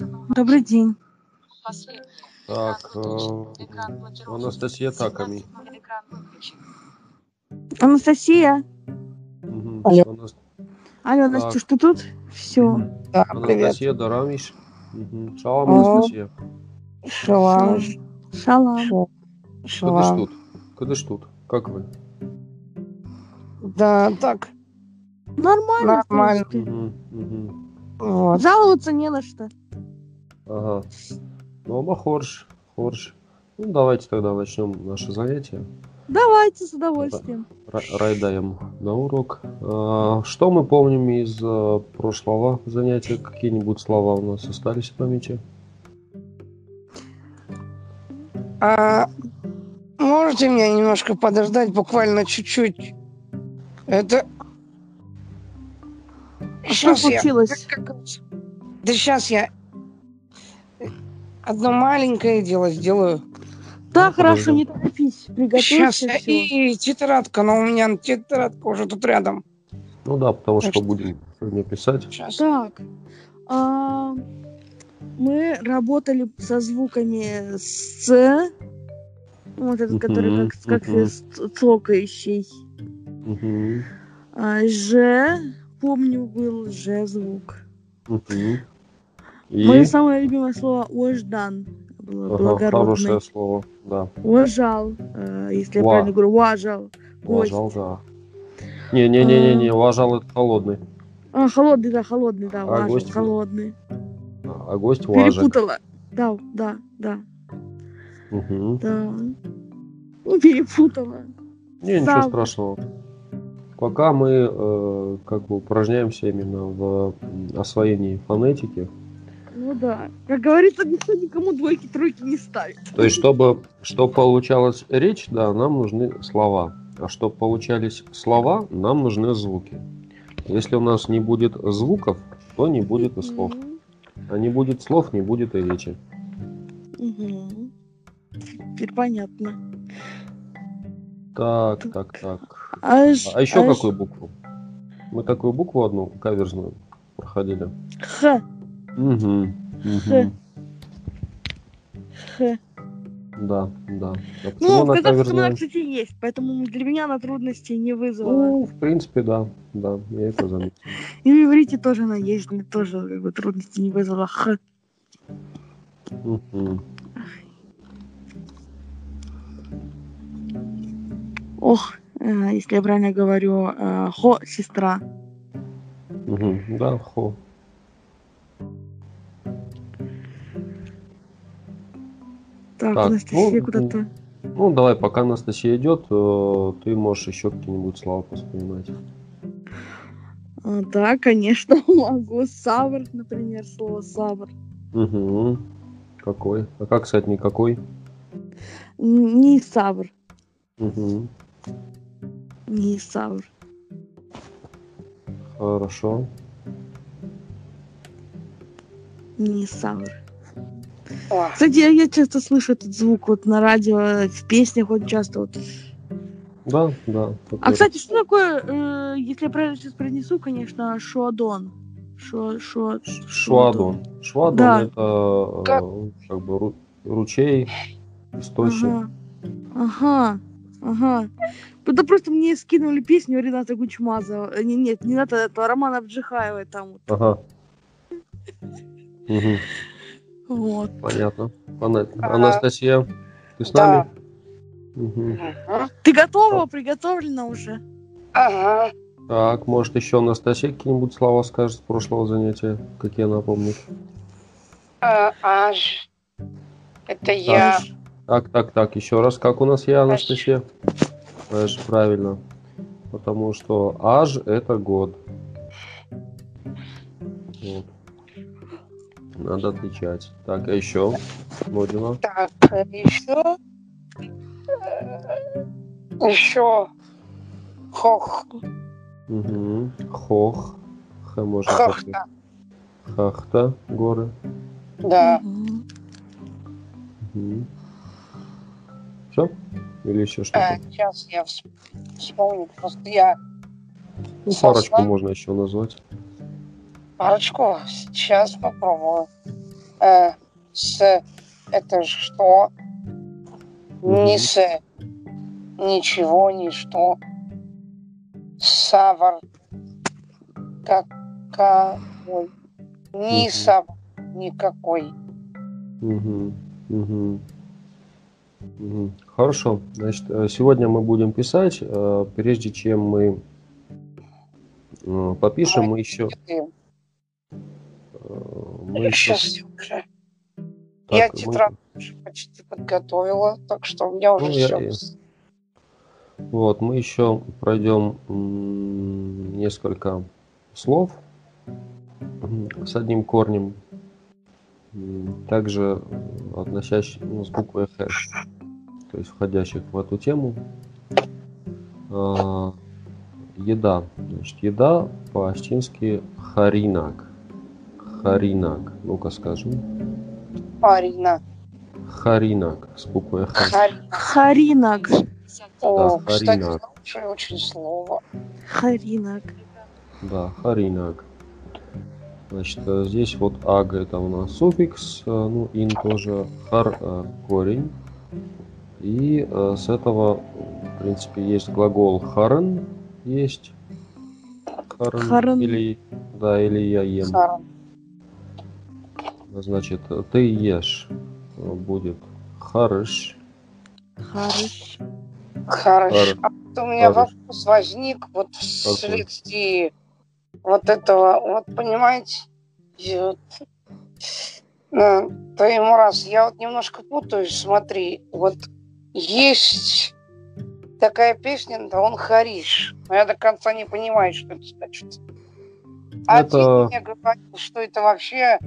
Добрый день. Так, э, Анастасия Таками. Анастасия. Мгм. Алло. Анас- Алло. Настюш, ты тут? Все. Да, привет. Анастасия Дарамиш. Мгм. Шалом, О. Анастасия. Шалам. Шалам. Ш- Куда ж Шалам. тут? Куда ж тут? Как вы? Да, так, Нормально. Нормально. Мгм, мгм. вот. Жаловаться не на что. Ага. Ну, оба хорш, хорш. Ну, давайте тогда начнем наше занятие. Давайте с удовольствием. Ра- Райдаем на урок. А, Что мы помним из э, прошлого занятия? Какие-нибудь слова у нас остались в памяти? А можете меня немножко подождать, буквально чуть-чуть? Это... Что Сейчас я... случилось? раз- Да сейчас я одно маленькое дело сделаю. Да, Ну, хорошо, не торопись. Сейчас Приготовься. я... всё. И тетрадка, но у меня тетрадка уже тут рядом. Ну да, потому Так что что- будем сегодня писать. Сейчас. Так. а, мы работали со звуками с... Вот этот, который Мгм, как, как с- цокающий. Мгм, А, Ж, помню, был Ж звук. мгм. И Мое самое любимое слово «ождан». Было ага, благородный. хорошее слово, да. Уважал, э, если я Ва. правильно говорю, уважал. Уважал, да. Не-не-не-не, уважал это холодный. А, холодный, да, холодный, да, А уважал, гость? холодный. А гость важек. Перепутала. Да, да, да, Мгм. да. Ну, перепутала. Не, ничего Сам. страшного. Пока мы э, как бы упражняемся именно в освоении фонетики, Ну да. Как говорится, никто никому двойки, тройки не ставит. то есть чтобы, чтобы получалась речь, да, нам нужны слова. А чтобы получались слова, нам нужны звуки. Если у нас не будет звуков, то не будет и слов. А не будет слов, не будет и речи. Мгм. Теперь понятно. Так, так, так. А, ж- А еще а ж- какую букву? Мы такую букву одну каверзную проходили. Х. Угу. Х. Х. Да, да. А почему Ну, она казахском она, кстати, есть, поэтому для меня она трудностей не вызвала. Ну, в принципе, да. Да, я это заметил. И в иврите тоже она есть, мне тоже как бы, трудностей не вызвала. Х. Ох, э, если я правильно говорю, э, хо, сестра. Мгм. Да, хо. Так, Так, Анастасия ну, куда-то. Ну, давай, пока Анастасия идет, э, ты можешь еще какие-нибудь слова вспоминать. А, да, конечно, могу. Савр, например, слово савр. Угу. Какой? А как, кстати, никакой? Не савр, Угу. не савр. Хорошо. Не савр. О, Кстати, я, я часто слышу этот звук вот на радио, в песнях вот часто вот. Да, да. А, такой. кстати, что такое, э, если я правильно сейчас произнесу, конечно, шуадон? Шо, шо, Швадон. Швадон Да. это э, Как? как бы ру- ручей, источник. Ага. Ага. Ага. Это просто мне скинули песню Рената Гучмазова. Э, не- Нет, не Рената, это Романа Вджихаевой там. вот. Ага. Вот. Понятно. Понятно. А, Анастасия, ты с да. нами? Ага. Ты готова? Приготовлена уже? Ага. Так, может еще Анастасия какие-нибудь слова скажет с прошлого занятия, какие она помнит. А, аж. Это я. Аж. Так, так, так, еще раз, как у нас я, Анастасия? Аж, правильно. Потому что аж это год. Вот. Надо отличать. Так, а еще? Модина. Так, еще. Еще. Хох. Угу. Хох. Х можно Хохта. Хахта, горы. Да. Угу. Все? Или еще А, что-то? сейчас я вс- вспомню. Просто я Ну, парочку можно еще назвать. Парочку сейчас попробую. Э, с это что? Не с ничего, ничто. Савар. Какой. Ни савар никакой. Мгм, мгм. Мгм. Хорошо. Значит, э, сегодня мы будем писать. э, Прежде чем мы э, попишем, мы еще... И э, Мы еще Сейчас я уже. так, я мы- тетрадь уже почти подготовила, так что у меня уже Ну, я- все. Вот, мы еще пройдем несколько слов с одним корнем, также относящих ну, с буквой Х, то есть входящих в эту тему. А, еда. Значит, еда по-астински харинак. Харинак. Ну-ка скажем. Арина. Харинак с буквой Х. Харина. Харинак. О, Да, кстати, хорошее очень слово. Харинак. Да, харинак. Значит, э, здесь вот аг это у нас суффикс, э, ну, ин тоже, хар э, корень. И с этого, в принципе, есть глагол харен, есть. Харен, Харен. Или, да, или я ем. Харин. Значит, ты ешь э, будет харыш. Харыш. Хорошо. Харыш. А вот у меня Харыш. вопрос возник вот вследствие вот этого, вот понимаете, вот, э, твоему раз, я вот немножко путаюсь, смотри, вот есть такая песня, да он Хариш, но я до конца не понимаю, что это значит. Один Это- мне говорил, что это вообще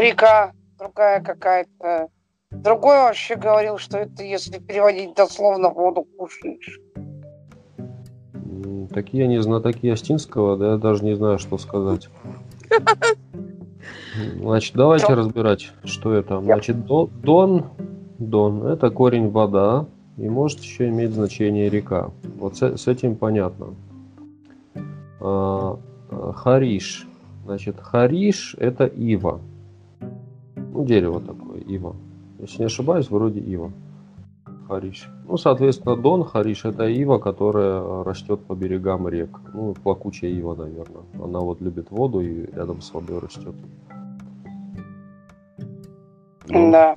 река другая какая-то. Другой вообще говорил, что это, если переводить дословно, воду кушаешь. Такие не знатоки Астинского, да я даже не знаю, что сказать. Значит, давайте Чё? разбирать, что это. Значит, до- дон, дон – это корень вода и может еще иметь значение река. Вот с, с этим понятно. А, а, Хариш. Значит, хариш – это ива. Ну, дерево такое, ива. Если не ошибаюсь, вроде ива. Хариш. Ну, соответственно, Дон Хариш это ива, которая растет по берегам рек. Ну, плакучая ива, наверное. Она вот любит воду и рядом с водой растет. Дон Да.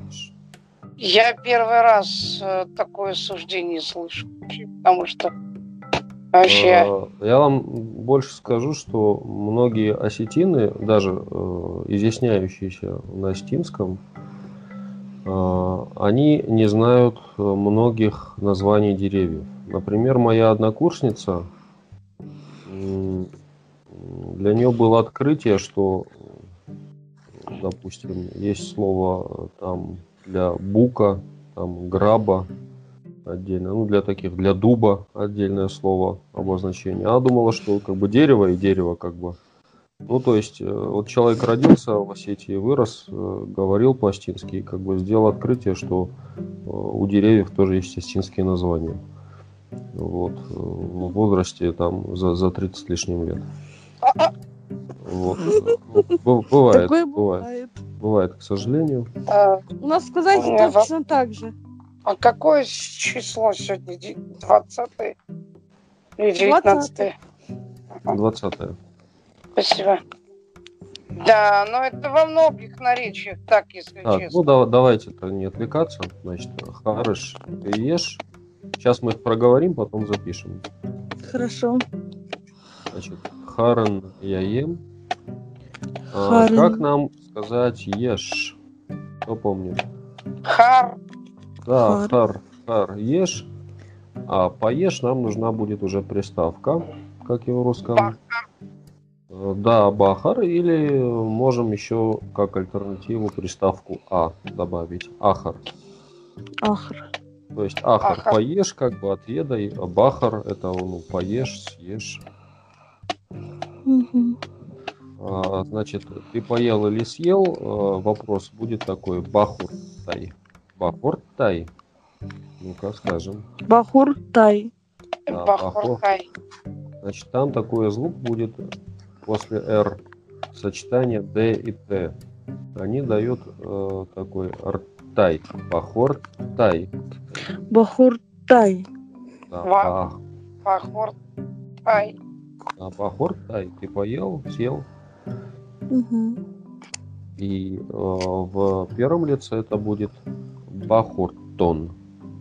Я первый раз э, такое суждение слышу, потому что вообще Э, Я вам больше скажу, что многие осетины, даже э, изъясняющиеся на осетинском, э, они не знают э, многих названий деревьев. Например, моя однокурсница, для нее было открытие, что, допустим, есть слово там для бука, там граба, отдельно, ну для таких, для дуба отдельное слово обозначение. Она думала, что как бы дерево и дерево как бы. Ну то есть э, вот человек родился в Осетии, вырос, э, говорил по-астински, и как бы сделал открытие, что э, у деревьев тоже есть астинские названия. Вот, в возрасте там за, за 30 с лишним лет. Вот. ну, Бывает, бывает, бывает. бывает, к сожалению. У нас в У меня точно так же. А какое число сегодня? 20 или 19 20 Спасибо. Да, но это во многих наречиях так, если Так, честно. ну да, давайте-то не отвлекаться. Значит, харыш ты ешь. Сейчас мы их проговорим, потом запишем. Хорошо. Значит, харен я ем. А, Харен. как нам сказать ешь? Кто помнит? Хар, Да, хар, хар, ешь. А поешь нам нужна будет уже приставка, как и в русском. Бахар. Э, Да, бахар, или можем еще как альтернативу приставку а добавить. Ахар. Ахр. То есть ахар, Ахар. поешь, как бы отведай, а бахар это ну, поешь, съешь. Мгм. А, значит, ты поел или съел, а, вопрос будет такой, бахур тай. Бахур тай. Ну-ка, скажем. Бахур Тай. Да, Бахуртай. Значит, там такой звук будет после R. Сочетание D и T. они дают э, такой артай, бахор тай. Бахуртай. Да, ба- Похор. Ай. да, бахор тай. Ты поел, съел. Мгм. И э, в первом лице это будет бахуртон.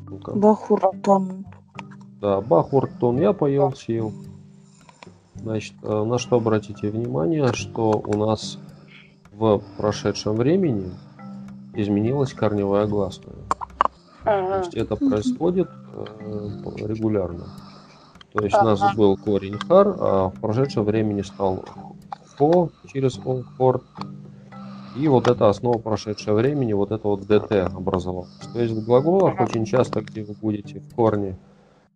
Ну-ка. Бахуртон. Да, бахуртон. Я поел, съел. Значит, э, на что обратите внимание, что у нас в прошедшем времени изменилась корневая гласная. То Ага. есть это происходит э, регулярно. То есть у нас был корень хар, а в прошедшем времени стал хо через о, хор. И вот эта основа прошедшего времени, вот это вот ДТ образовалось. То есть в глаголах очень часто, где вы будете в корне,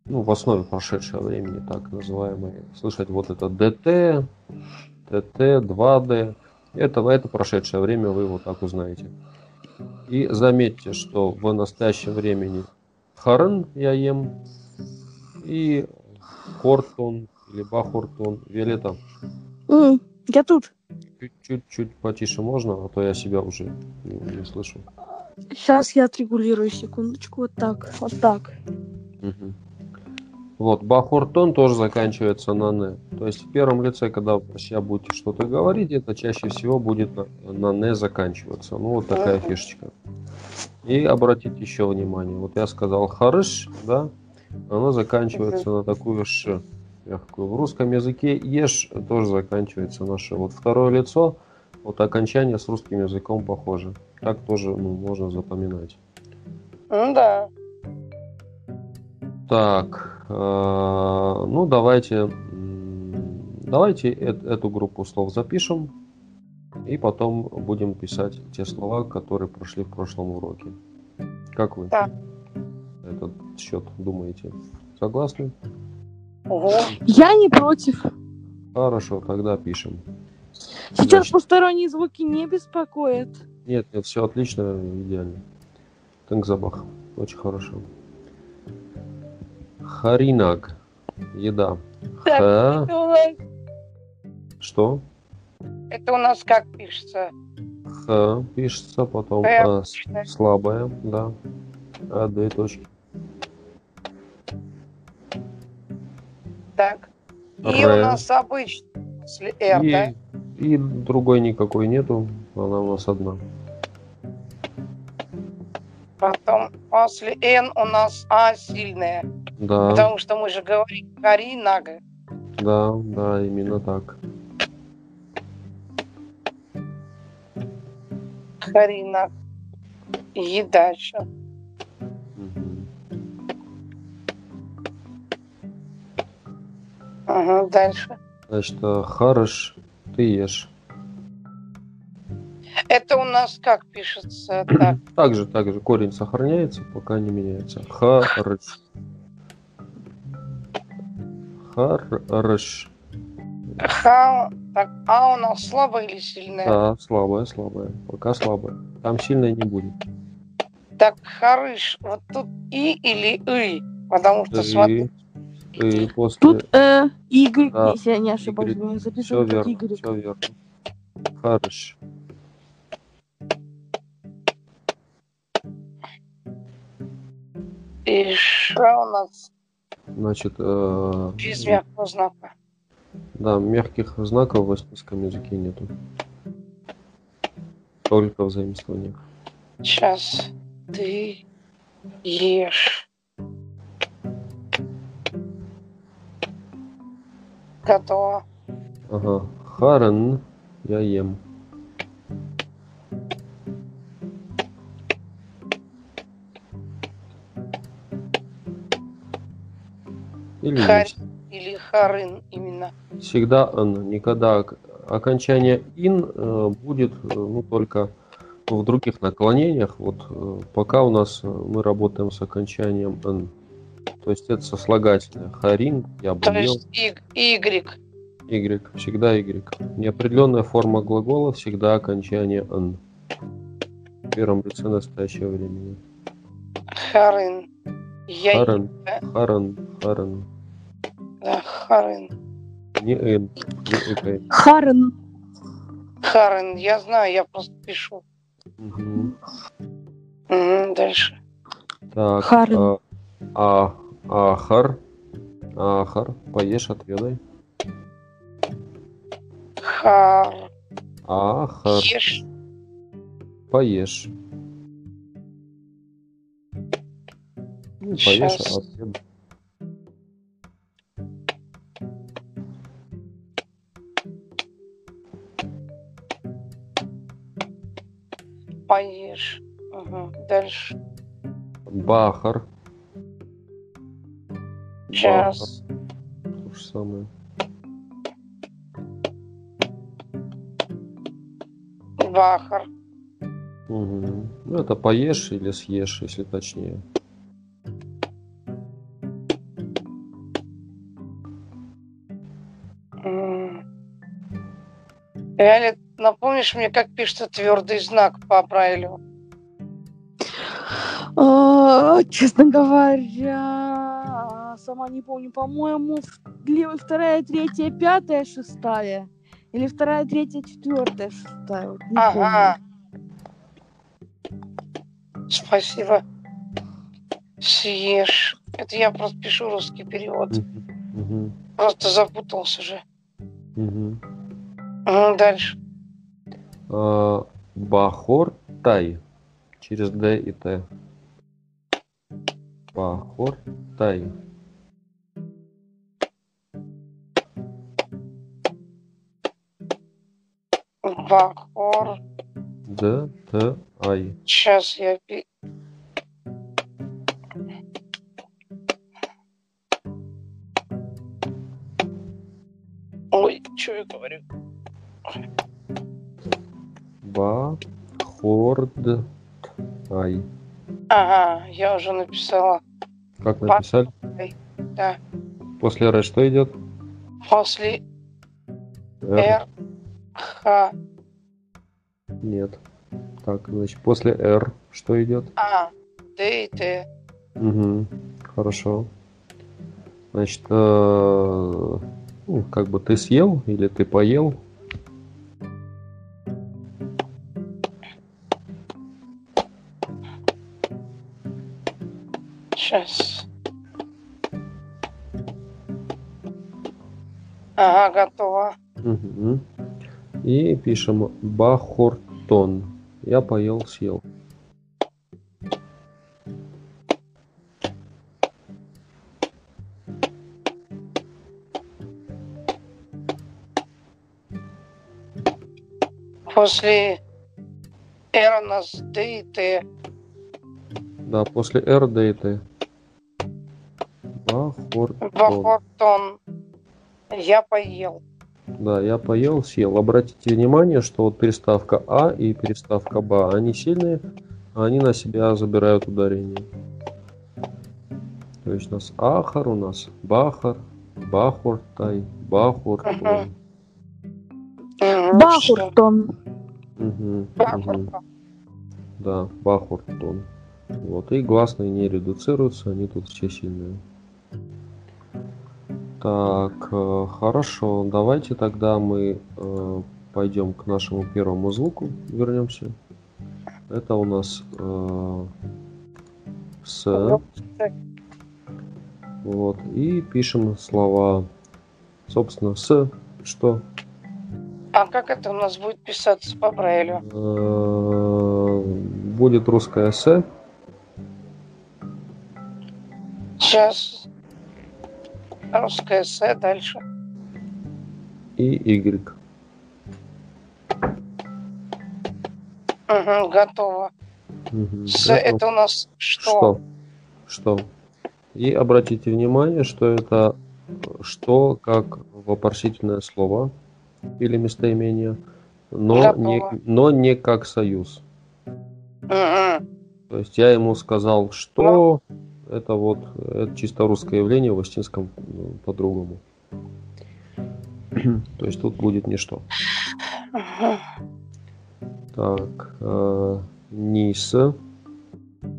ну, в основе прошедшего времени, так называемые, слышать вот это ДТ, ТТ, 2D, это, это прошедшее время, вы вот так узнаете. И заметьте, что в настоящем времени харен я ем и хортон или бахортон. Виолетта, М, Я тут. Чуть-чуть потише можно, а то я себя уже не, не слышу. Сейчас я отрегулирую секундочку. Вот так. Вот так. Мгм. Вот, бахортон тоже заканчивается на «не». То есть в первом лице, когда вы про себя будете что-то говорить, это чаще всего будет на, на «не» заканчиваться. Ну, вот такая фишечка. И обратите еще внимание. Вот я сказал «харыш», да, оно заканчивается на такую «ш» мягкую. В русском языке «еш» тоже заканчивается на «ш». Вот второе лицо, вот окончание с русским языком похоже. Так тоже ну, можно запоминать. Ну да. Так, э, ну давайте, давайте эт- эту группу слов запишем и потом будем писать те слова, которые прошли в прошлом уроке. Как вы на этот счет думаете? Согласны? Ого. Я не против. Хорошо, тогда пишем. Сейчас Значит, посторонние звуки не беспокоят. Нет, нет, все отлично, идеально. Тенгзабах, очень хорошо. Харинаг, еда. Так, Ха, это у нас, что? это у нас как пишется? Х пишется, потом Х а, слабая, да. А, две точки. Так. И у Р. нас обычно после R, и, да? и другой никакой нету, она у нас одна. Потом после N у нас А сильная. Да, Потому что мы же говорим Хари Нага. да, да, именно так. Хари Нага. Еда еще. Ага, дальше. Значит, харыш, ты ешь. Это у нас как пишется? Так. Также, также корень сохраняется, пока не меняется. Харыш. Харыш. Ха, так, А у нас слабая или сильная? Да, слабая, слабая. Пока слабая. Там сильной не будет. Так, харыш, вот тут И или И? Потому что, смотри, И, после... Тут э, Y, Да, если я не ошибаюсь, Y. я Все верно, Y. все верно. Харыш. и Ша у нас Значит, э, без мягкого знака. да, мягких знаков в эстонском языке нету. Только в заимствованиях. Сейчас ты ешь. Готово. Ага. Харен я ем. Или есть. Или харын именно. Всегда н, никогда окончание ин э, будет э, ну, только в других наклонениях. Вот э, пока у нас мы работаем с окончанием н. То есть это сослагательное. Харин, я бы То ел. есть и- Y. Y, всегда Y. Неопределенная форма глагола всегда окончание н. В первом лице настоящего времени. Харын. Я Харен, да? харен, харен. да, харын. Не н, не икай. Харен. Харен, я знаю, я просто пишу. Мгм. Мгм, Дальше. Так, Харен. а, а, ахар. Ахар. Поешь, отведай. Хар. Ахар. Ешь. Поешь. Ну, поешь, Щас. отведай. Поешь. Мгм, Дальше. Бахар. Сейчас. Бахар. То же самое. Бахар. Мгм. Ну, это поешь или съешь, если точнее. Реально, напомнишь мне, как пишется твердый знак по Брайлю? А, Честно говоря, сама не помню. По-моему, вторая, третья, пятая, шестая. Или вторая, третья, четвертая, шестая. Вот не Ага. Спасибо. Съешь. Это я просто пишу русский перевод. Мгм. Просто запутался же. Мгм. Мгм, Дальше. А, Бахор Тай. Через Д и Т. Бахор Тай. Бахор. Д, Т, Ай. Сейчас я... Ой, что я говорю? Бахорд Ай. Ага, я уже написала. Как написали? Да. После Р что идет? После Р. Р, Х, Нет. Так, значит, после Р что идет? А, Д и Т. Угу. Хорошо. Значит, э, ну, как бы ты съел или ты поел? Сейчас. Ага, готово. Мгм. И пишем Бахортон. Я поел, съел. После у нас Д и Т. Да, после Р, Д и Т. Бахортон. Бахортон. Я поел. Да, я поел, съел. Обратите внимание, что вот переставка А и переставка Ба, они сильные, а они на себя забирают ударение. То есть у нас Ахар, у нас Бахар, Бахуртай, Бахуртон. Бахуртон. Мгм. Бахуртон. Да, Бахуртон. Вот, и гласные не редуцируются, они тут все сильные. Так, э, хорошо, давайте тогда мы э, пойдем к нашему первому звуку, вернемся. Это у нас э, с. Вот, и пишем слова, собственно, с, что А как это у нас будет писаться по Брайлю? э, будет русское с, Сейчас. Русское С дальше. и y. Угу, готово. Мгм. С Это- это у нас что? Что? Что? И обратите внимание, что это что как вопросительное слово или местоимение, но не, Готово. но не как союз. Мгм. То есть я ему сказал, что это вот это чисто русское явление в астинском ну, по-другому. То есть тут будет ничто. Мгм. Так, э, низ.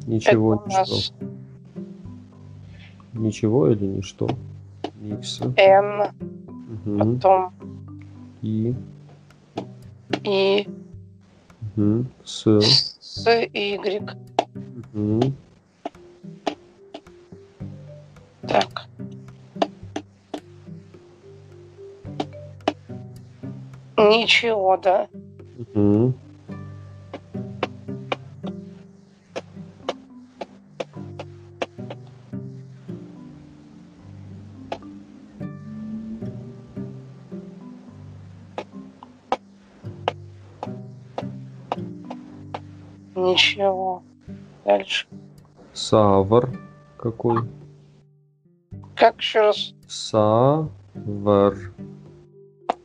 Ничего, Это ничто. нас Ничего или ничто? Низ. Н, Мгм. потом И. И, Мгм. С. С и Y. Мгм. Так. Ничего, да. Мгм. Ничего. Дальше. Савр какой? Как еще раз? Савр.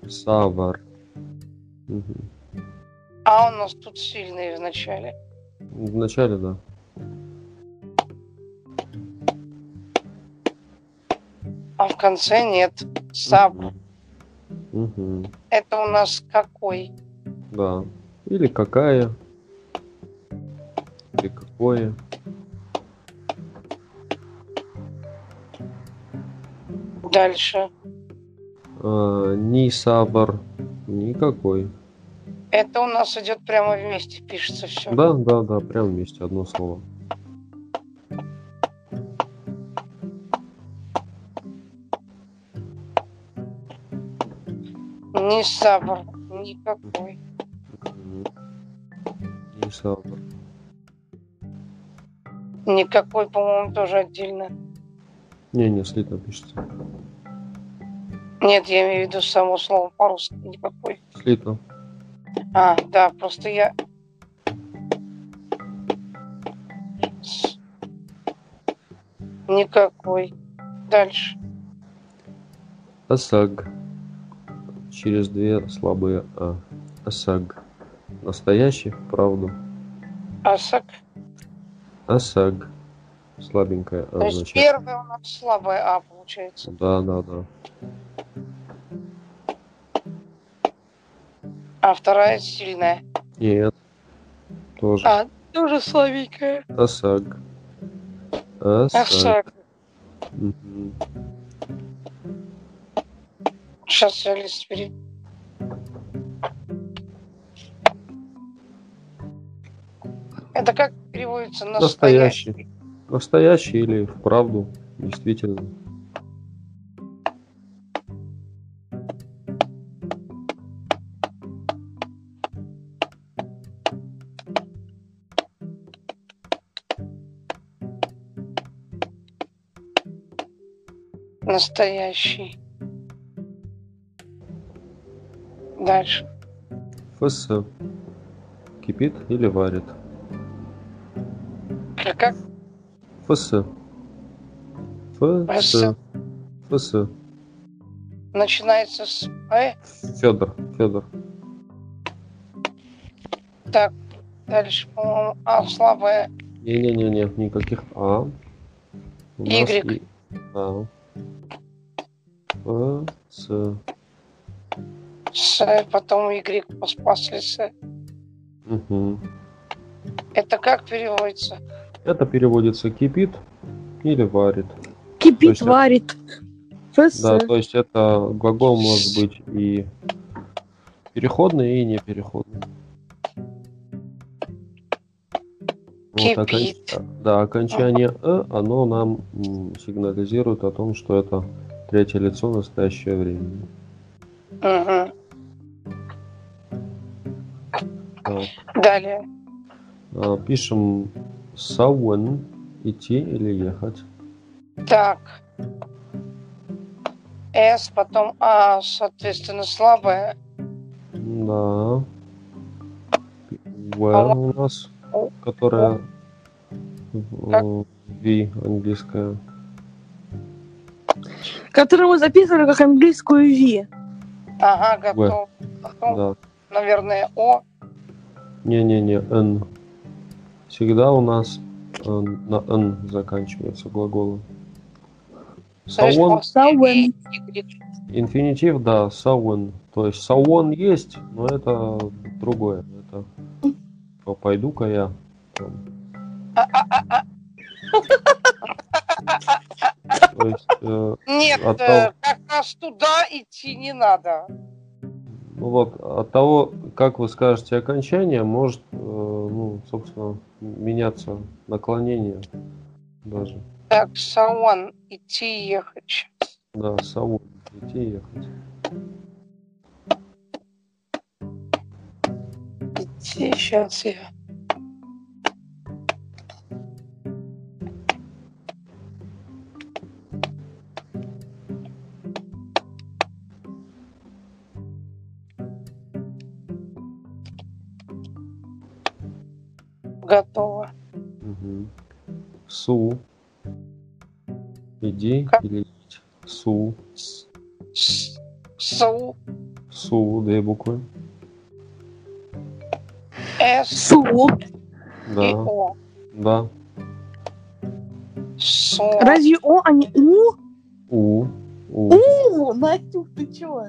Савр. Мгм. А у нас тут сильный в начале. Вначале, да. А в конце нет. Саб. Мгм. Это у нас какой? Да. Или какая. Или какое. Дальше. А, ни сабр. Никакой. Это у нас идет прямо вместе, пишется все. Да, да, да, прям вместе одно слово. Ни сабр, никакой. Ни сабр. Никакой, по-моему, тоже отдельно. Не, не, слитно пишется. Нет, я имею в виду само слово по-русски. Никакой. Слитно. А, да, просто я... Никакой. Дальше. Осаг. Через две слабые А. Осаг. Настоящий, вправду. Асак. Осаг. Слабенькая А То есть первый у нас слабая А получается. Да, да, да. А вторая сильная. Нет. Тоже. А, тоже слабенькая. Осаг. Осаг. Асак. Мгм. Сейчас я лист пере... Это как переводится настоящий? Настоящий. Настоящий или вправду, действительно. Настоящий. Дальше. ФС. Кипит или варит? ФС. ФС. ФС. Начинается с Э. Федор. Федор. Так, дальше, по-моему, А слабая. Не-не-не-не, никаких А. У Y. и- Да. ФС. С, потом Y после С. Мгм. Это как переводится? Это переводится кипит или варит. Кипит, есть варит. ФС. Да, то есть это глагол может быть и переходный, и непереходный. Вот Кипит. окон- Да, окончание «э», оно нам сигнализирует о том, что это третье лицо настоящее время. Угу. Так, Далее. а, пишем «сауэн» – идти или ехать. Так. С, потом А, соответственно, слабая. Да. В у нас, которая Как? V английская. Которую мы записывали как английскую Ви. Ага, готов. Потом, Да. наверное, О. Не-не-не, N. Всегда у нас э, на N заканчивается Сауэн. Y. инфинитив, да, сауэн. То есть сауон есть, но это другое. Это «П- пойду-ка я. там. То есть, э, Нет, От э, того- как раз туда идти не надо. Ну вот, от того, как вы скажете окончание, может, э, ну, собственно, меняться наклонение даже. Так, Сауан, идти ехать. Да, Саул, идти ехать. Идти сейчас я. Готово. Угу. Су. Иди Как? или идь. Су. С- Су, Су, две буквы. С Су. и Да, О. да. Су. Разве О, а не У? У. У. У, Настюх, ты чё?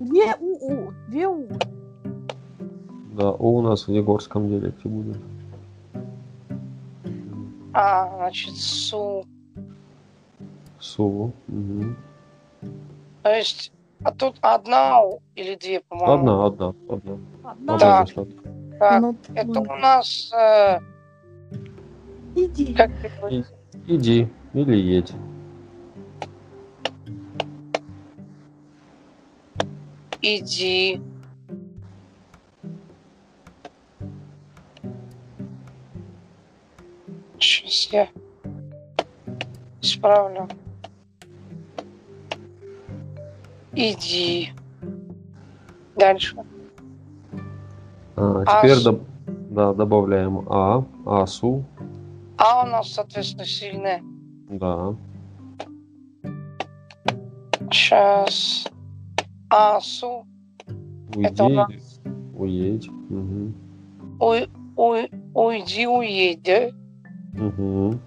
Две У, две У. Да, У у нас в егорском диалекте будет. А, значит, Су. Су. Мгм. То есть, а тут одна У или две, по-моему? Одна, одна, одна. Одна. Достаточно. Так, Ну, это у нас, э, Иди. как ты говоришь, Иди или едь. иди. Я исправлю. Иди. Дальше. А, теперь Асу. доб- да, добавляем А, Асу, А у нас, соответственно, сильная. да, Сейчас. Асу. Это у уйди, уедь, мгм, Уй, уй, уйди, уедь, да? Мгм.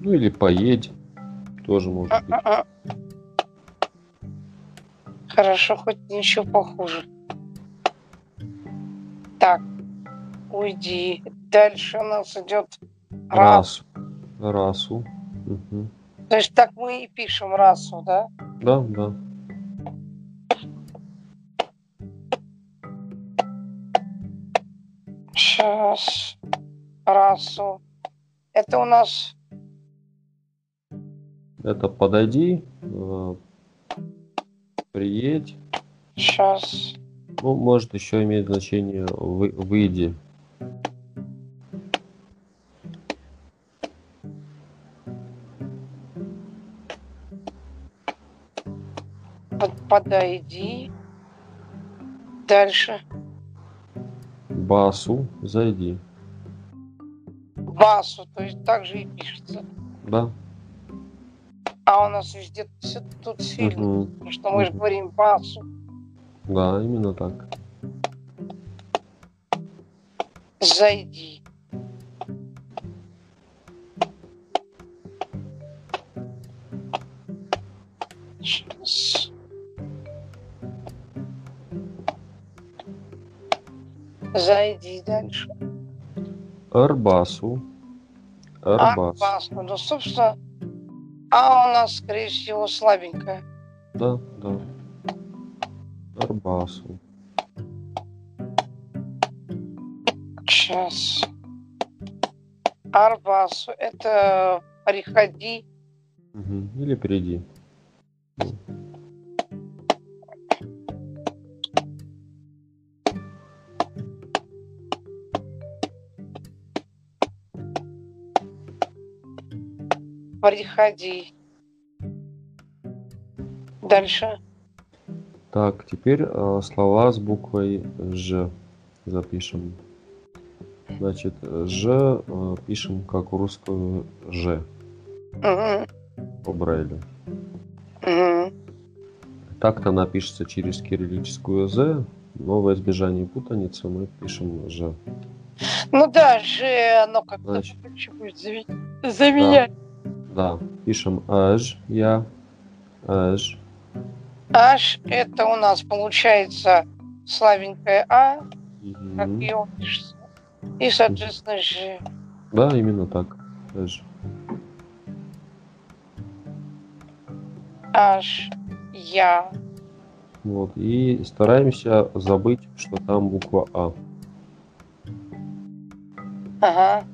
Ну или поедь, тоже может быть. А-а-а. Хорошо, хоть ничего похуже. Так, уйди. Дальше у нас идет. Раз, расу, мгм. То есть так мы и пишем расу, да? да, да, Расу. Это у нас это подойди, э, приедь, сейчас. ну может еще иметь значение вы- выйди, Подойди. Дальше. Басу, зайди, Басу, то есть так же и пишется. да, А у нас везде тут сильно. Потому что мы же Мгм. говорим басу. да, именно так. Зайди. Зайди дальше. Арбасу. Арбас. Арбасу. Ну, собственно, а у нас, скорее всего, слабенькая. Да, да. Арбасу. Сейчас. Арбасу. Это приходи. Мгм. Или приди. Приходи. Дальше. Так, теперь э, слова с буквой Ж запишем. Значит, Ж э, пишем как русскую Ж Мгм. по Брайлю. Мгм. Так-то она пишется через кириллическую З, но во избежание путаницы мы пишем Ж. Ну да, же оно как-то Значит. заменяет. Да, пишем Ж, я, Ж, Аж это у нас получается слабенькая А, как ее пишется. И, соответственно, же. Да, именно так. Ж. Аж. Я. Вот. И стараемся забыть, что там буква А. Ага.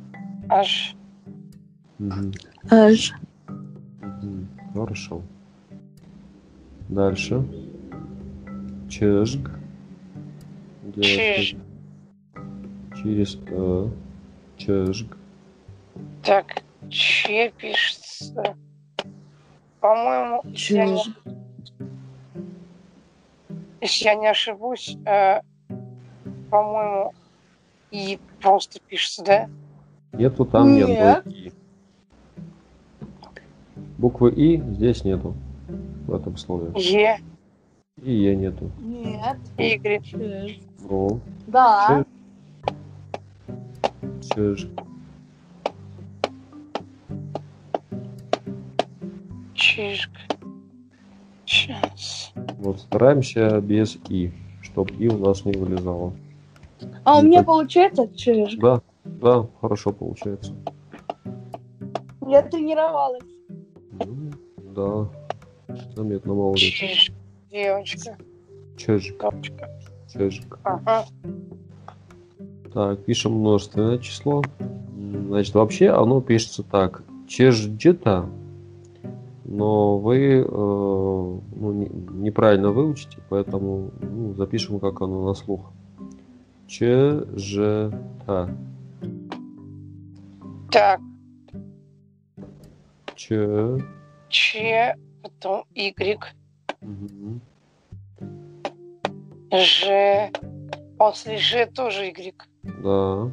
Аж. Аж. Хорошо. Дальше. Делать Чиж. Через э. Чежг. Так. Че пишется? По-моему, если я не- если я не ошибусь, э, по-моему, и просто пишется, да? Нету там Нет. И. Буквы И здесь нету. В этом слове. Е, И Е нету. Нет. Чиж. О. Да. Чеж. чижик. Сейчас. Вот стараемся без И, чтобы И у нас не вылезало. А у Ну, меня так- получается чиж. Да, да, хорошо получается. Я тренировалась. Да, молодец. Чижик. Девочка. Чежик, Капочка. чежик. Ага. Так, пишем множественное число. Значит, вообще оно пишется так. Чежджита. Но вы э, ну, не- неправильно выучите, поэтому ну, запишем, как оно на слух. Чежета. Так. Че. Ч, потом Y. Ж. После Ж тоже Y. Да.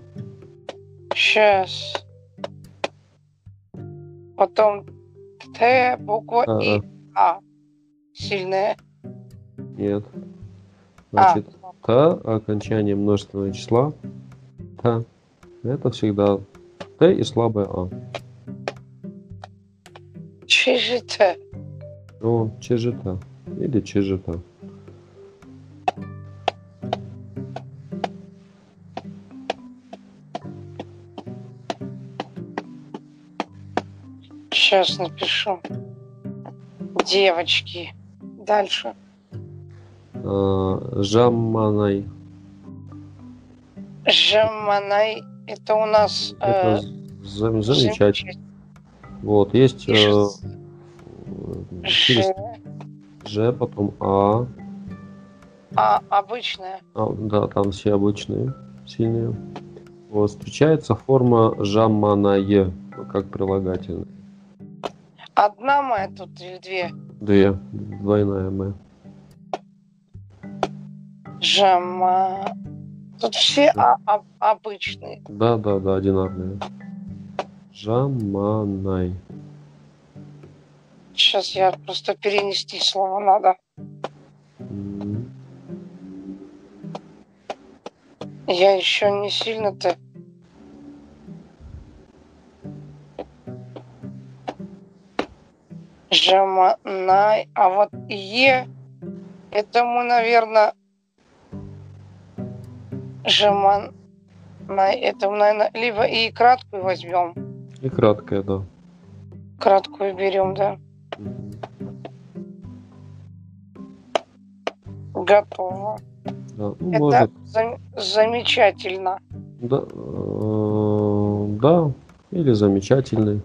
Сейчас. Потом Т, буква А, И, А. Сильная. Нет. А. Значит, та окончание множественного числа. Та. Это всегда Т и слабое А. Т? О, чежета. Или чежета. Сейчас напишу. Девочки. Дальше. А, Жамманай. Жеманай. Это у нас... э, Это зам- замечательно. Вот, есть э, э, через Ж. Ж, потом А. А обычная. А, Да, там все обычные, сильные. Вот, встречается форма жамманае, ну, как прилагательное. Одна моя тут или две? Две, двойная М. Жама. Тут все а- а- обычные. Да, да, да, одинарные. Жаманай. Сейчас я просто перенести слово надо. Я еще не сильно-то... Жаманай. А вот Е, это мы, наверное, Жаман. Это мы, наверное, либо и краткую возьмем. И краткое, да. Краткую берем, да. Готово. Да, ну, Это может, зам- замечательно. да, э, да, или замечательный.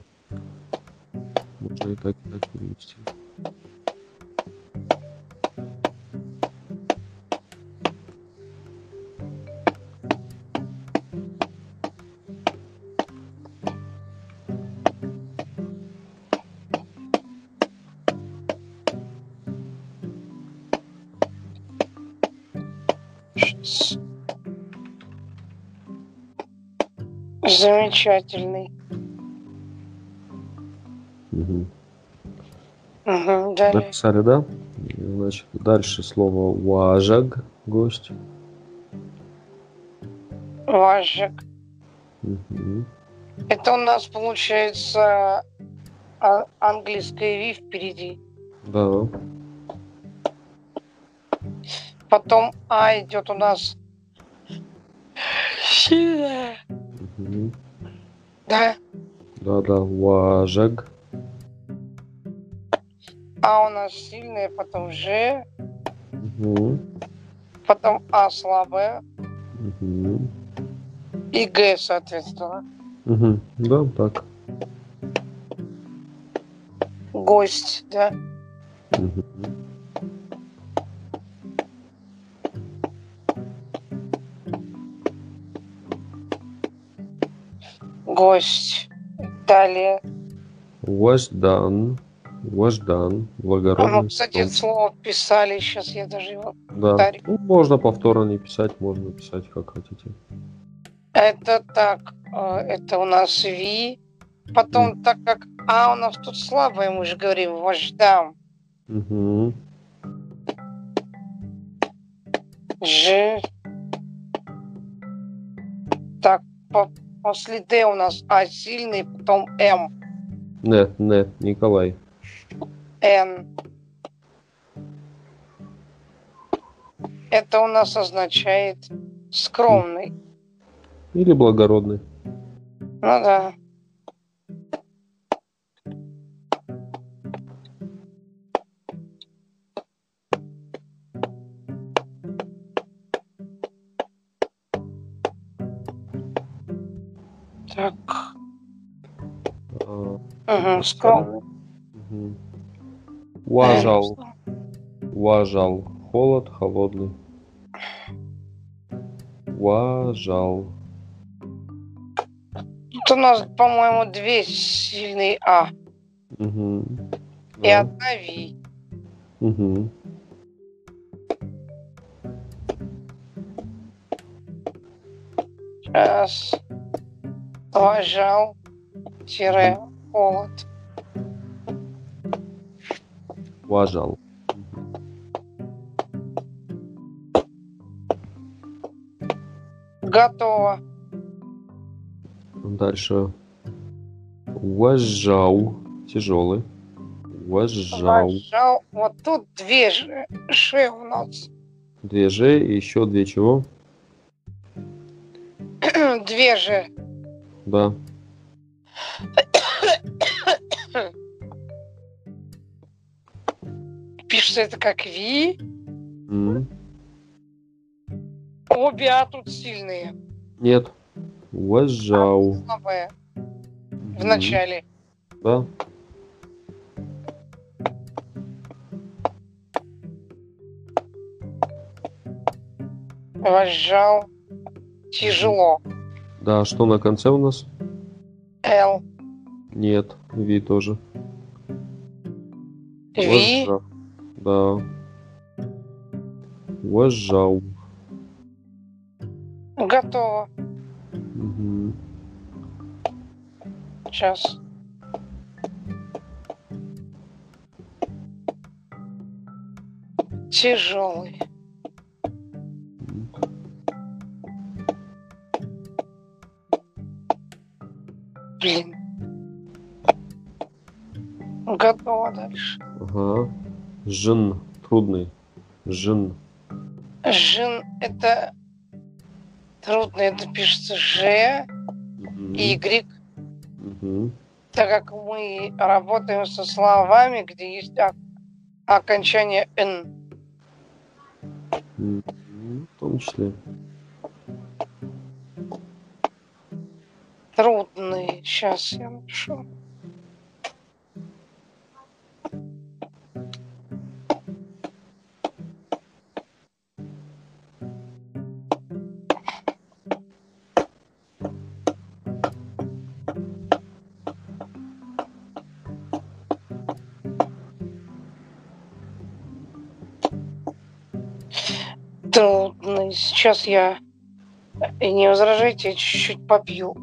Можно и так, и так перевести. Замечательный. Угу, далее. Написали, да? Значит, дальше слово важаг, гость. Важек. Мгм. Это у нас получается а- английское ви впереди. Да. Потом А идет у нас. Сильная. Да. Да, да, важаг. А у нас сильная, потом Ж, Угу. потом А слабая Угу. и Г, соответственно. Угу. Да, так. Гость, да. Угу. Гость. Далее. Вождан. Вождан. Благородный. Ну, кстати, стол. слово писали, сейчас я даже его... Да. Ну, можно повторно не писать, можно писать как хотите. Это так, э, это у нас Ви. Потом, так как А у нас тут слабое, мы же говорим, вождам. Угу. Ж. Так, по- после Д у нас А сильный, потом М. Не, не, Николай. Н. Это у нас означает скромный. Или благородный. Ну да. Угу, скромный. Уважал. Уважал. Холод холодный. Уважал. Тут у нас, по-моему, две сильные А Угу. и одна Ви. Угу. Сейчас. Уважал. Тире. Холод. Уважал. Готово. Дальше. Уважал. Тяжелый. Уважал. Уважал. Вот тут две же Ш у нас. Две Ж и еще две чего? Две же. Да. Пишется это как Ви. М. Обе А тут сильные. Нет. Уважал. Слабые. В Мгм. начале. Да. Уважал. Тяжело. Да, что на конце у нас? Л. Нет. Ви тоже. Ви. Уважа- Да. Уважал. Готово. Мгм. Сейчас. Тяжелый. Блин. Готово дальше. Ага. Жен. Трудный. Жен. Жин это трудно, это пишется Ж, Мгм. Y, так как мы работаем со словами, где есть ок- окончание Н. В том числе. Трудные. Сейчас я напишу. Сейчас я и не возражайте, чуть-чуть попью.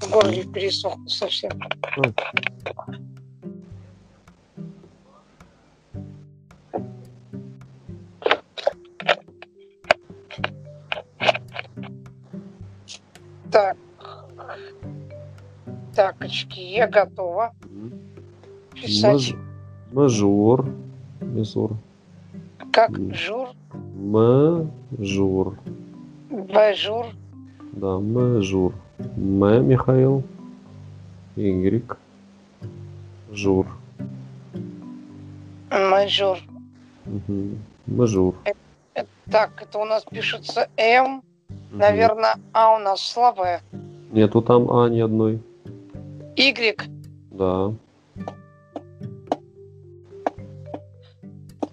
В горле пересохло совсем. Так. Такочки, я готова писать. Маж- Мажор. Мажор. Как жур, Мажор. бажур, Да, мажор. М. Михаил. Y. Жур. Мажор. Угу. Мажур. Так, это у нас пишется М. Наверное, А у нас слабая. Нету там А ни одной. Y. Да.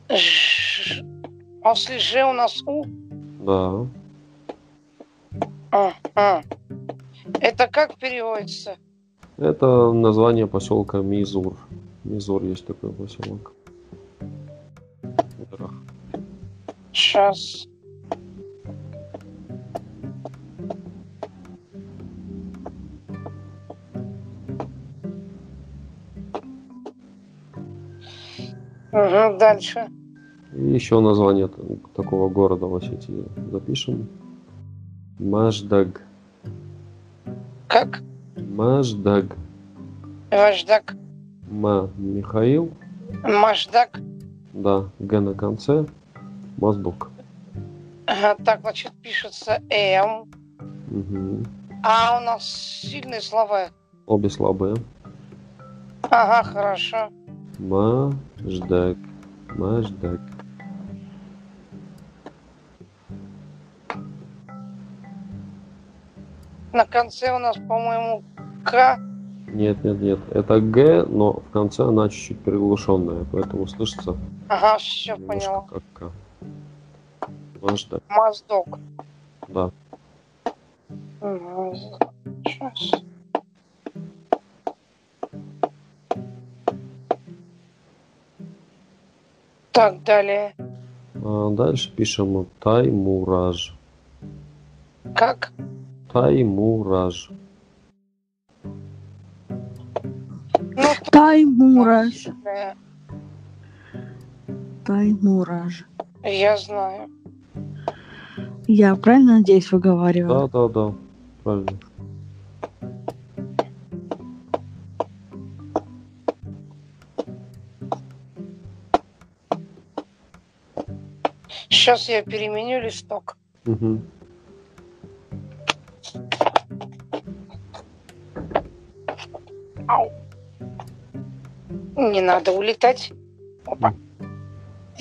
Ж. После Ж у нас У. Да. Ага. Это как переводится? Это название поселка Мизур. Мизур есть такой поселок. Сейчас. Угу, дальше. И еще название такого города в Осетии запишем. Маждаг. Как? Маждаг. Важдак. Ма Михаил. Машдак. Да, Г на конце. Моздок. Ага, так, значит, пишется М. Мгм. А у нас сильные слова. Обе слабые. Ага, хорошо. Маждаг. Маждаг. На конце у нас, по-моему, К. Нет, нет, нет. Это Г, но в конце она чуть-чуть приглушенная, поэтому слышится Ага, все поняла. как К. Маждаг. Моздок. Да. Моздок. Сейчас. Так, далее. А дальше пишем Таймураж. Как? Таймураж. Таймураж. Таймураж. я знаю. Я правильно надеюсь выговариваю? Да, да, да. Правильно. Сейчас я переменю листок. Мгм. Ау. Не надо улетать. Опа.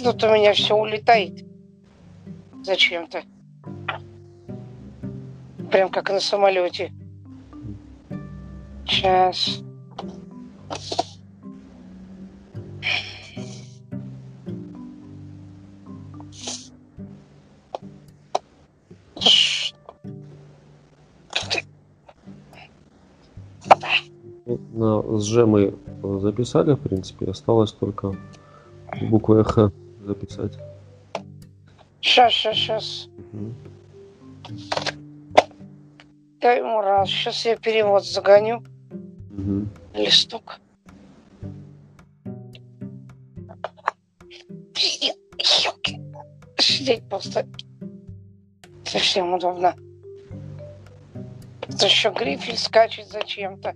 Тут у меня все улетает. Зачем-то. Прям как на самолете. Сейчас. На СЖ мы записали, в принципе. Осталось только букву Х записать. Сейчас, сейчас, сейчас. Мгм. Дай ему раз. Сейчас я перевод загоню. Мгм. Листок. Сидеть просто совсем удобно. Тут еще грифель скачет зачем-то.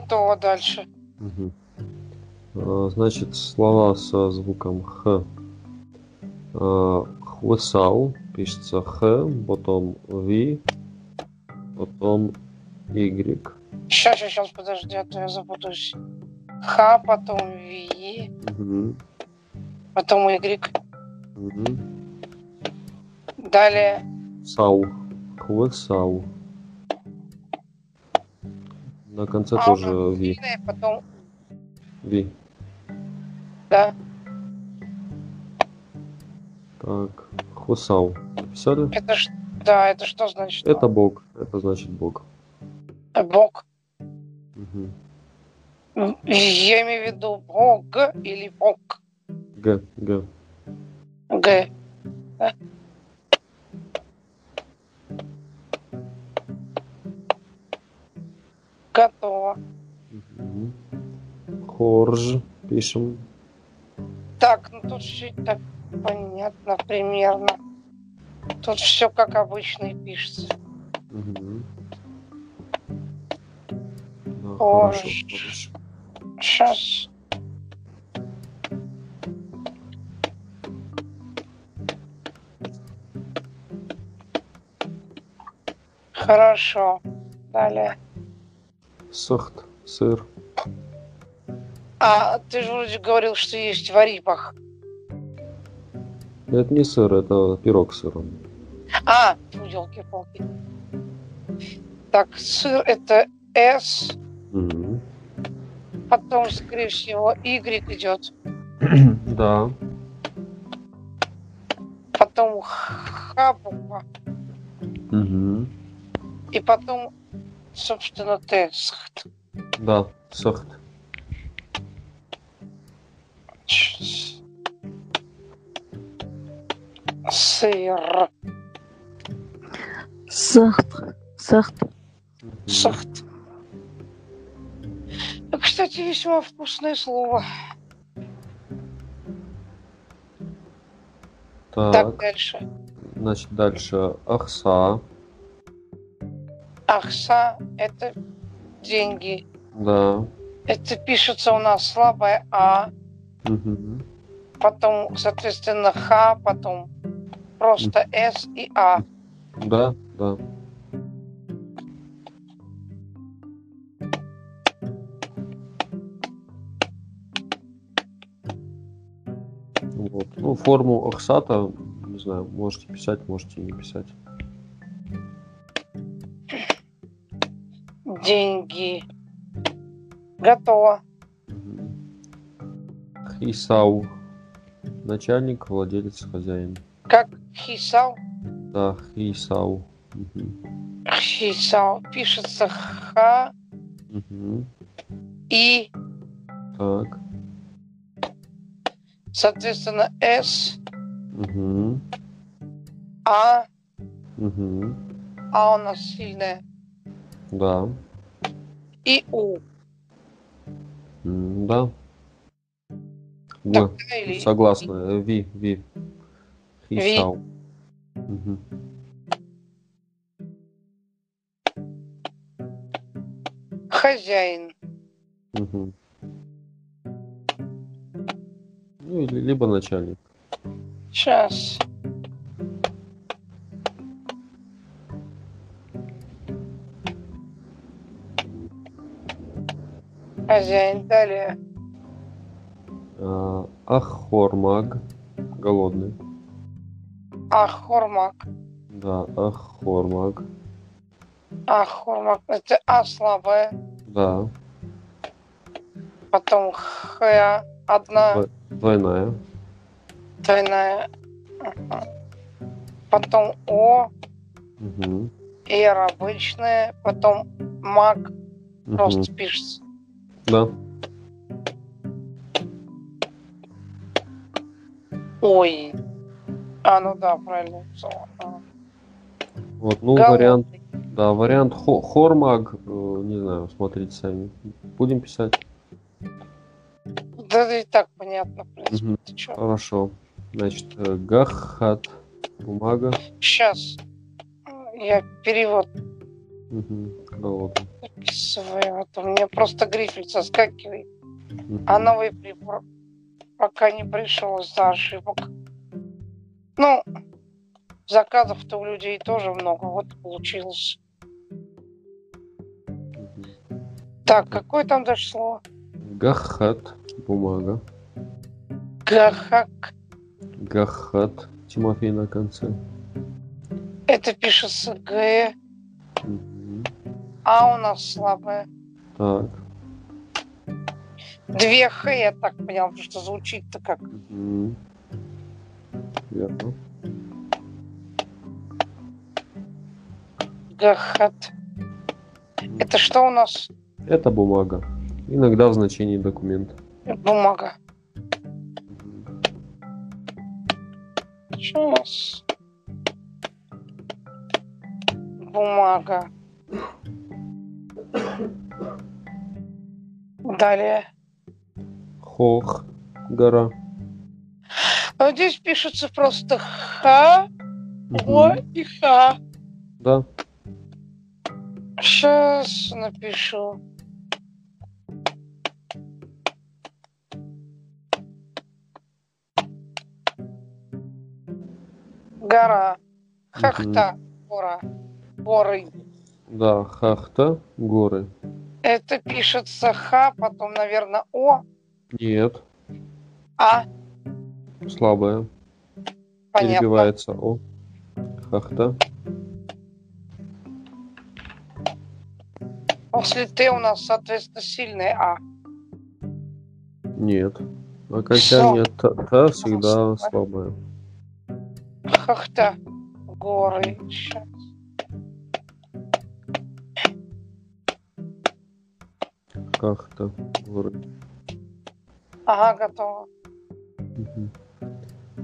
Готово дальше. А, Значит, слова со звуком Х. А, Хвысау пишется Х, потом Ви, потом Y. Сейчас, сейчас, подожди, а то я запутаюсь. Х, потом Ви, Мгм. потом Y. Мгм. Далее Сау. Хвысау. На конце А, тоже Ви. Длинное, потом, Ви. да. Так, Хвысау. Написали? Это ж, да, это что значит? Это Бог. Это значит Бог. Бог. Мгм. Я имею в виду Бог или Бог. Г. Г. Г. Да? Готово. Угу. Хорж пишем. Так, ну тут чуть так понятно примерно. Тут все как обычно и пишется. Угу. Сейчас. Хорошо. Далее. Сахт, сыр. А ты же вроде говорил, что есть в Арипах. Это не сыр, это пирог с сыром. А, елки-палки. Так, сыр это S, Мгм. потом, скорее всего, Y идет, Да. потом Х буква, Мгм. и потом, собственно, Т. Схт. Да, сахт. Ч- Сыр. Сахт. Сахт. Сахт. Кстати, весьма вкусное слово. Так, Так, дальше. значит, дальше ахса. Ахса – это деньги. Да. Это пишется у нас слабое А, Мгм. потом, соответственно, Х, потом просто С и А. Да, да. Вот. Ну, форму Ахсата, не знаю, можете писать, можете не писать. Деньги. Готово. Хисау. Начальник, владелец, хозяин. Как Хисау? Да, Хисау. Хисау. Пишется Х Мгм. и, Так. соответственно, С, Мгм. А. Мгм. А у нас сильная. Да. И У. Да. Тогда или... Согласна. Ви, ви. Ви. Хозяин. Мгм. Ну, или либо начальник. Сейчас. Хозяин. Далее. А, Ахормаг. Голодный. Ахормак. Да, Ахормаг. Ахормак. Это А слабая. Да. Потом Х. Одна Двойная. двойная. Ага. Потом О. Мгм. Р обычная. Потом Мак. Мгм. Просто пишется. Да. Ой. А, ну да, правильно. написала. А. Вот, ну, Голодный. вариант, да, вариант хо- Хормаг, э, не знаю, смотрите сами. Будем писать? Да, да и так понятно, в принципе. Ты чё? Хорошо. Значит, э, Гахат, бумага. Сейчас я перевод. Голодный. записываю. А то меня просто грифель соскакивает. А новый прибор пока не пришел из-за ошибок. Ну, заказов-то у людей тоже много. Вот получилось. Так, какое там слово? Гахат, бумага. Гахак. Гахат, Тимофей на конце. Это пишется Г. А у нас слабое. Так. Две Х, я так понял, потому что звучит-то как Мгм. Верно. Гахат. Это что у нас? Это бумага. Иногда в значении документа. Бумага. Мгм. Сейчас. Бумага. Далее. Хох, гора. А здесь пишется просто Х, О и Х. Да. Сейчас напишу. Гора. Хахта. Гора. Горы. Да, Хахта, горы. Это пишется Х, потом, наверное, О, Нет, А. слабая. Понятно. Перебивается О. Хахта. После Т у нас, соответственно, сильное А. Нет. Окончание та, та всегда слабое. Хахта. Горы. Щас. Хахта, горы. Ага, готово.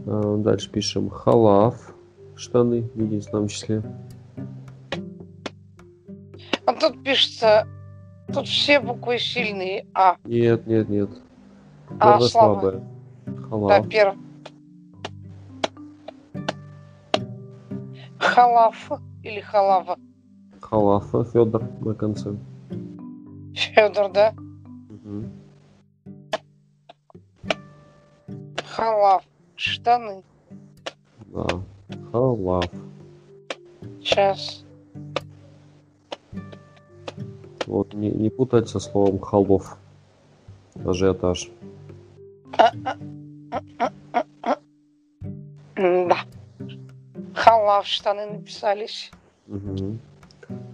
А, Дальше пишем халаф, штаны в единственном числе. А тут пишется, тут все буквы сильные А. Нет, нет, нет. А, Первое слабое. слабое. Да, первое. Халаф или халава. Халафа, Федор на конце. Федор, да? Халав. Штаны. Да. Халаф. Сейчас. Вот не, не путать со словом халов. Ажиотаж. Да. Халав. Штаны написались. Мгм.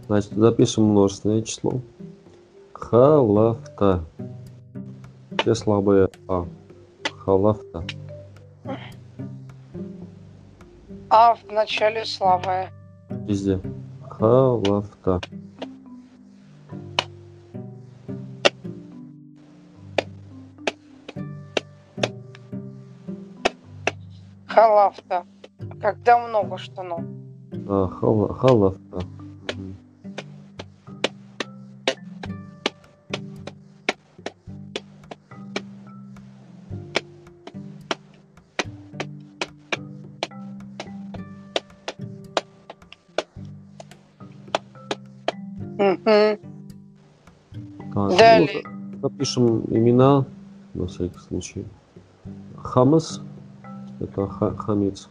Значит, запишем множественное число. Халафта. Все слабые А. Халафта. А в начале слабое. Везде. Халафта. Халавта. Когда много штанов. А, хала- халафта. Запишем имена, на всякий случай. Хамас. Это ха- хамец.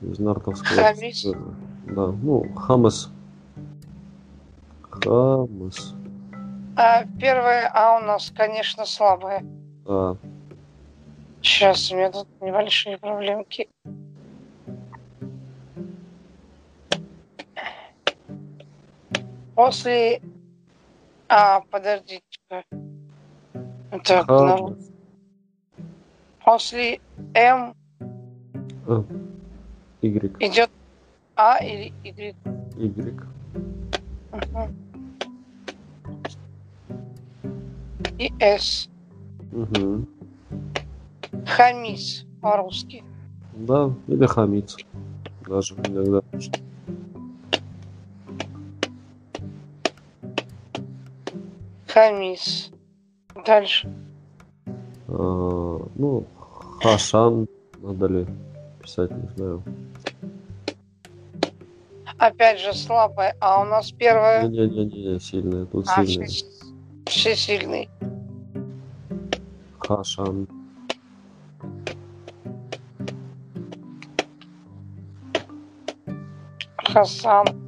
Из нартовского. Хамис? Да, ну, хамас. Хамас. А первое А у нас, конечно, слабое. Да. Сейчас у меня тут небольшие проблемки. После... А, подождите-ка. Так. Хамас. После М Y. идет А или Y. Y. Мгм. И С. Мгм. Хамис по-русски. Да, или хамиц. Даже иногда. Хамис. Дальше. А, ну, Хашан. Надо ли писать, не знаю. Опять же слабое. А у нас первое. Не-не-не, сильная. Тут А, сильная. все, все сильные. Хашан. Хасан.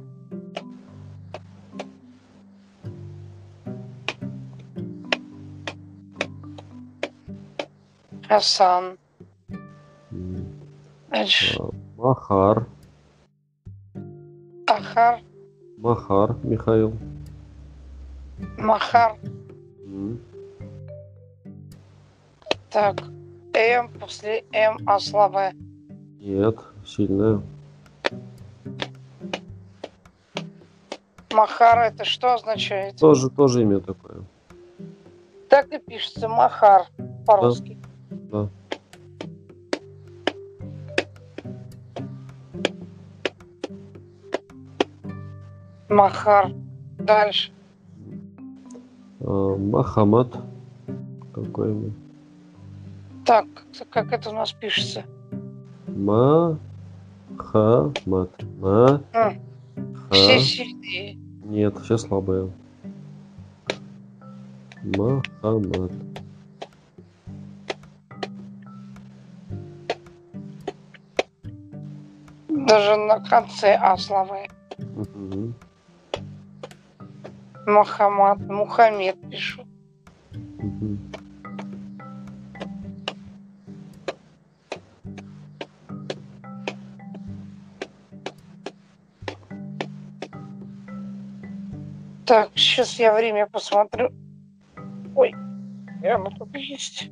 Хасан. М, Дальше. а, Махар. Ахар. Махар Михаил. Махар. М, Так. М после М а. Нет, сильная. Махар это что означает? Тоже, тоже имя такое. Так и пишется Махар по-русски. Да. Махар. Дальше. А, Махамад. Какое имя? Так, как это у нас пишется? Махамад. Ма. Ха. Все сильные. Нет, все слабые. Махамад. Даже на конце А слабое. Мгм. Мухаммад, Мухаммед пишу. Мгм. Так, сейчас я время посмотрю. Ой, оно тут есть.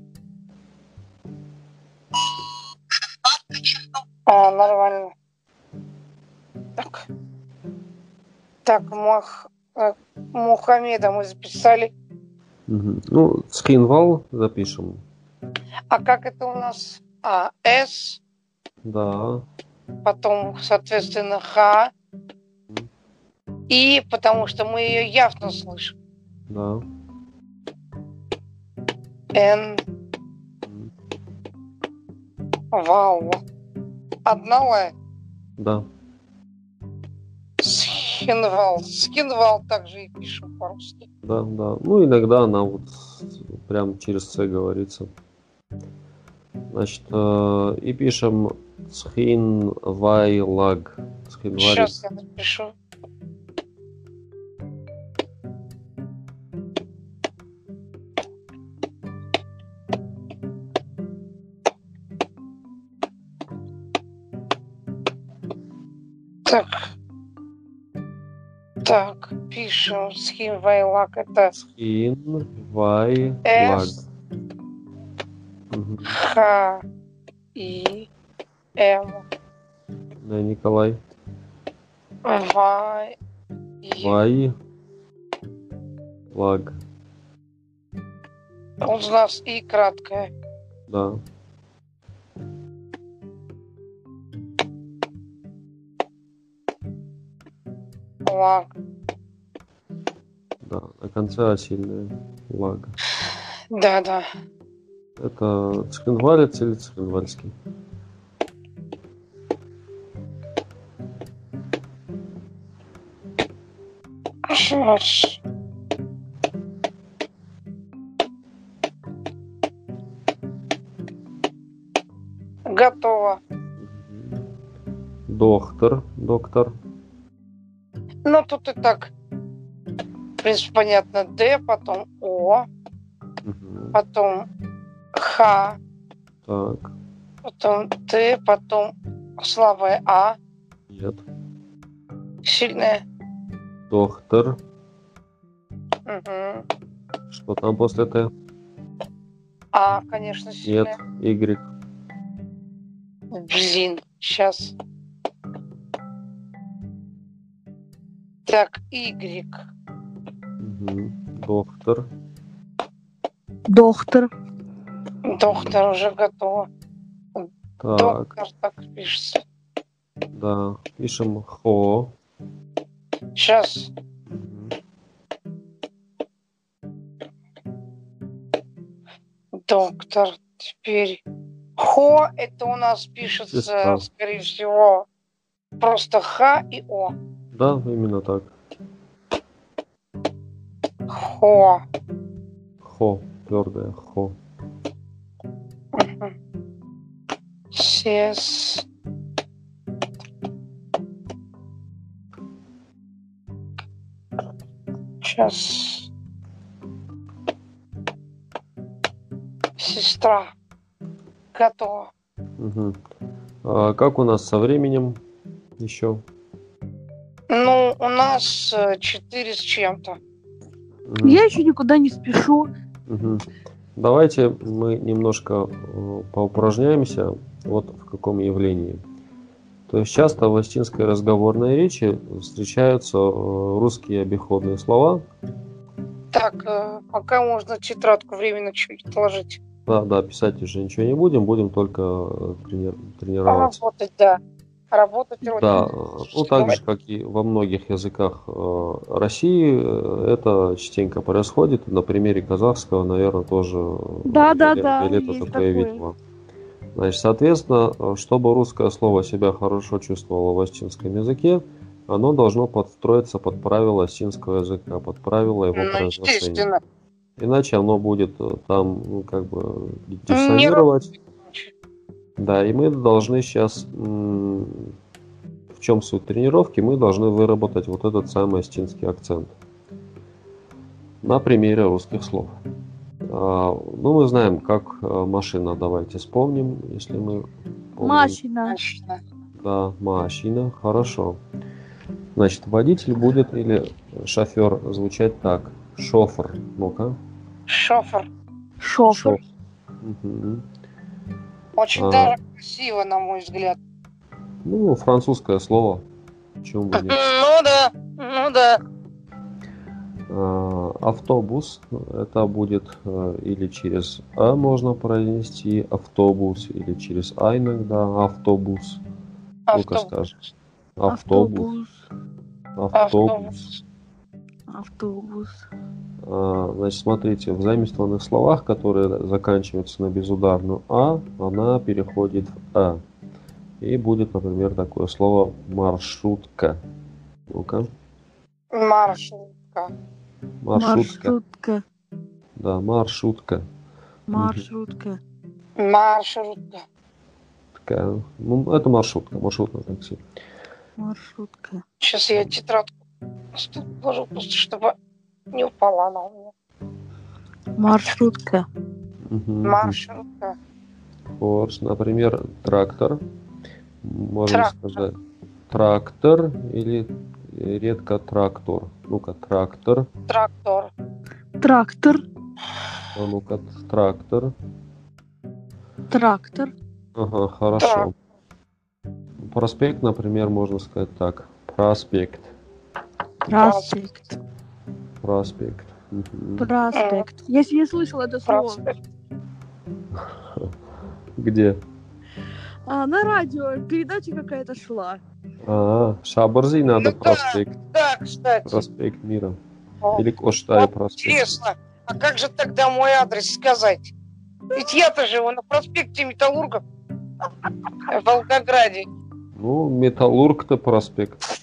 А, нормально. Так. Так, Мах... э, Мухаммеда мы записали. Ну, Схинвал запишем. А как это у нас? А, С, Да. потом, соответственно, Х. И потому что мы ее явно слышим. Да. Н. Вау. Одна Л. Да. Схинвал. Схинвал также и пишем по-русски. Да, да. Ну, иногда она вот прям через С говорится. Значит, э, и пишем Схинвайлаг. Сейчас я напишу. Так, пишем Схинвайлак. Это Схинвайлаг. С, Мгм. Х, И, М, Да, Николай. В, И. Вай. Лаг. У нас И краткое. Да. Лак. Да. На конце А сильная. Лаг. Да, да. Это цхинвалец или цхинвальский? Сейчас. Готово. Доктор. Доктор. Ну, тут и так. В принципе, понятно. Д, потом О, Мгм. потом Х, Так. потом Т, потом слабое А, Нет. сильное. Доктор. Мгм. Что там после Т? А, конечно, Нет. сильное. Y. Блин, сейчас. Так, Y. Мгм. Доктор. Доктор. Доктор уже готово. Так. Доктор так пишется. Да. Пишем Хо. Сейчас. Доктор. Теперь. Хо, это у нас пишется, Сестра. скорее всего, просто Х и О. Да, именно так. Хо. Хо. Твердое Хо. Сес. Сейчас. Сестра. Готово. Мгм. А как у нас со временем еще? Ну, у нас э, четыре с чем-то. Я еще никуда не спешу. Мгм. Давайте мы немножко э, поупражняемся вот в каком явлении. То есть часто в астинской разговорной речи встречаются э, русские обиходные слова. Так, э, пока можно тетрадку временно чуть отложить. Да, да, писать уже ничего не будем, будем только трени- тренироваться. Работать, да. Работать вроде Да, э, ну так же, как и во многих языках э, России, э, это частенько происходит. На примере казахского, наверное, тоже Да, да, да, есть такое видела. Значит, соответственно, чтобы русское слово себя хорошо чувствовало в астинском языке, оно должно подстроиться под правила астинского языка, под правила его Ну, произношения. Иначе оно будет там, ну, как бы, диссонировать. Да, и мы должны сейчас, в чем суть тренировки, мы должны выработать вот этот самый астинский акцент. на примере русских слов. А, ну, мы знаем, как э, машина, давайте вспомним, если мы помним. Машина. Машина. Да, машина, хорошо. Значит, водитель будет или шофер звучать так. Шофер. Ну-ка. Шофер. Шофер. Мгм. Очень А. даже красиво, на мой взгляд. Ну, французское слово. Почему бы нет? Ну да, ну да. А, Автобус. Это будет э, или через А можно произнести автобус, или через А иногда автобус. Ну-ка Автобус. скажи. Автобус. Автобус. Автобус. Автобус. А, Значит, смотрите, в заимствованных словах, которые заканчиваются на безударную А, она переходит в А. И будет, например, такое слово маршрутка. Ну-ка. Маршрутка. Маршрутка. Маршрутка. Да, маршрутка. Маршрутка. Маршрутка. Такая. Ну, это маршрутка, маршрутное такси. Маршрутка. Сейчас я тетрадку положу, просто чтобы не упала она у меня. Маршрутка. Мгм. Маршрутка. Вот, например, трактор. Можно Трактор. сказать трактор или редко трактор. Ну-ка, трактор. Трактор. Трактор. А ну-ка, трактор. Трактор. Ага, хорошо. Проспект, например, можно сказать так. Проспект. Проспект. Проспект. Мгм. Проспект. Я, я слышала это слово. Проспект. Где? А, на радио передача какая-то шла. А, Шабарзи надо Ну да. проспект. Да, кстати. Проспект мира. О, Или Коштай Вот проспект. Интересно, а как же тогда мой адрес сказать? Ведь я-то живу на проспекте Металлургов в Волгограде. Ну, Металлург-то проспект.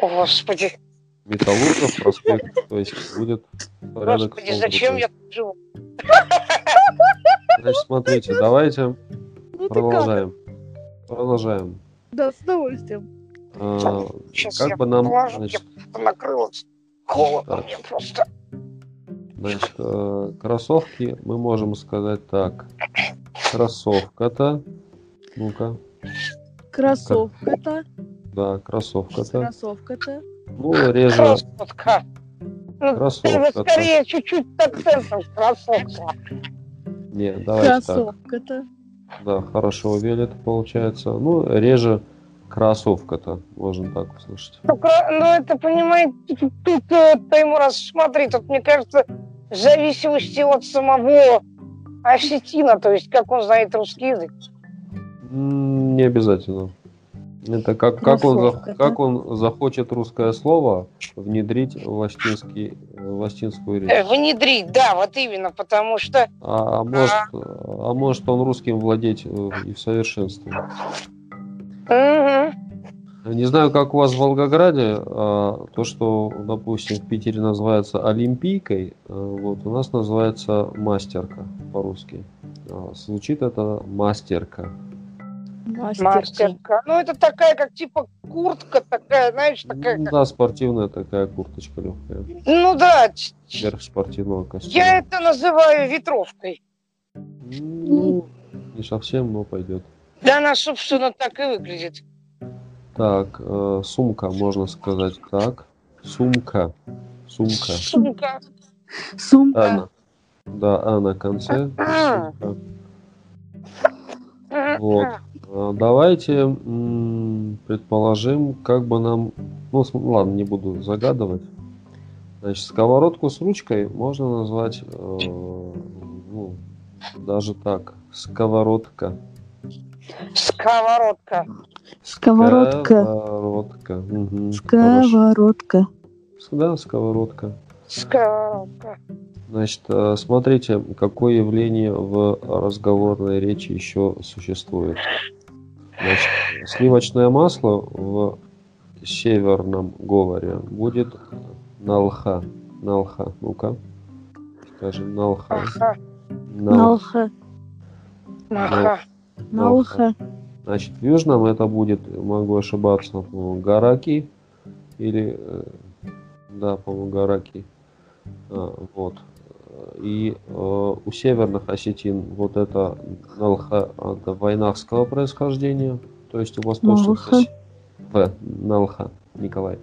О, Господи, Металлургов проспект. То есть будет порядок. Господи, зачем я живу? Значит, смотрите, давайте Ну как? продолжаем. Продолжаем. Да, с удовольствием. А, Сейчас я Как бы нам, положу, значит, я накрылась. Холодно Так. мне просто. значит, э, кроссовки мы можем сказать так. Кроссовка-то. Ну-ка. Кроссовка-то. Да, кроссовка-то. Кроссовка-то. Ну, реже Красотка. Ну, ты бы кроссовка-то. скорее чуть-чуть с акцентом красотка. Не, давайте так. Кроссовка-то. Да, хорошо ввели это получается. Ну, реже кроссовка-то, можно так услышать. Ну, ну, это, понимаете, тут, тут э, Таймураз, смотри, тут, мне кажется, в зависимости от самого осетина, то есть как он знает русский язык. Не обязательно. Это как, как, он, как он захочет русское слово внедрить в, астинский, в астинскую Э, речь. Внедрить, да, вот именно, потому что А, а может, а может он русским владеть э, и в совершенстве. мгм, Не знаю, как у вас в Волгограде, а, то, что, допустим, в Питере называется Олимпийкой, а, вот, у нас называется мастерка по-русски. А, Звучит это мастерка. Мастерка. Ну, это такая, как типа куртка такая, знаешь, такая, Ну как... Да, спортивная такая курточка легкая. Ну да, Верх спортивного костюма. я это называю ветровкой. Ну, не совсем, но пойдет. Да она, собственно, так и выглядит. Так, э, сумка, можно сказать так. Сумка. Сумка. Сумка. Сумка. А на- да, а на конце. Сумка. Вот. А, Давайте предположим, как бы нам... Ну, ладно, не буду загадывать. Значит, сковородку с ручкой можно назвать э, ну, даже так. Сковородка. Сковородка. Сковородка. Сковородка. Хорошо. Сковородка. Да, сковородка. Сковородка. Значит, э, смотрите, какое явление в разговорной речи еще существует. Значит, сливочное масло в северном говоре будет налха. Налха. Ну-ка. Скажем, налха. Налха. Аха. Налха. Значит, в южном это будет, могу ошибаться, по-моему, гараки. Или, э, да, по-моему, гараки. А, вот. И э, у северных осетин вот это налха это войнахского происхождения, то есть у восточных Налха. осетин. В, налха, Николай.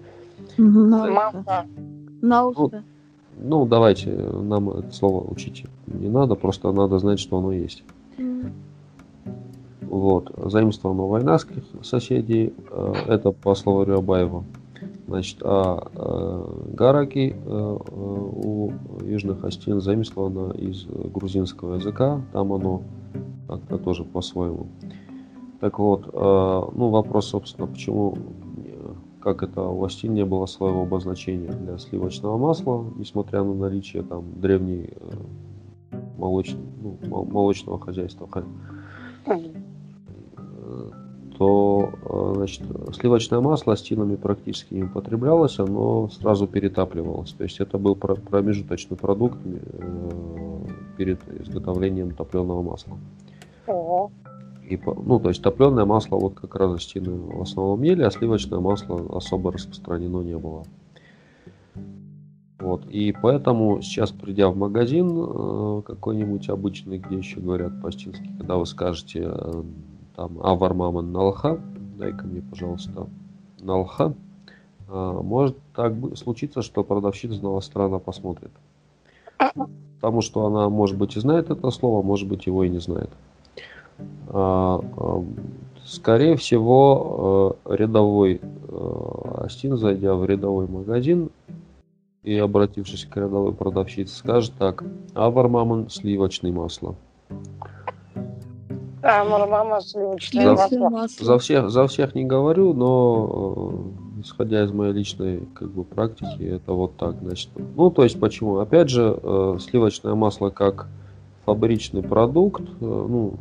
Малха. На ухо. Ну, давайте, нам это слово учить не надо, просто надо знать, что оно есть. Вот. Заимствовано у войнавских соседей. э, Это по словарю Абаева. Значит, а э, гараки э, у южных остин заимствовано из грузинского языка. Там оно как-то тоже по-своему. Так вот, э, ну вопрос, собственно, почему, как это у остин не было своего обозначения для сливочного масла, несмотря на наличие там древней э, молоч- ну, мол- молочного хозяйства. То э, значит, сливочное масло астинами практически не употреблялось, оно сразу перетапливалось. То есть это был про- промежуточный продукт э, перед изготовлением топленого масла. Ого. И, ну, то есть топленое масло вот как раз астины в основном ели, а сливочное масло особо распространено не было. Вот. И поэтому сейчас, придя в магазин э, какой-нибудь обычный, где еще говорят по-астински, когда вы скажете там Авар маман налха, дай-ка мне, пожалуйста, налха, э, может так случиться, что продавщица на вас странно посмотрит. Потому что она, может быть, и знает это слово, может быть, его и не знает. А, а, Скорее всего, э, рядовой э, Астин, зайдя в рядовой магазин и обратившись к рядовой продавщице, скажет так, Авар мамон сливочное масло. За всех, за всех не говорю, но э, исходя из моей личной как бы, практики, это вот так. Значит. Ну, то есть почему? Опять же, э, сливочное масло как фабричный продукт, э, ну,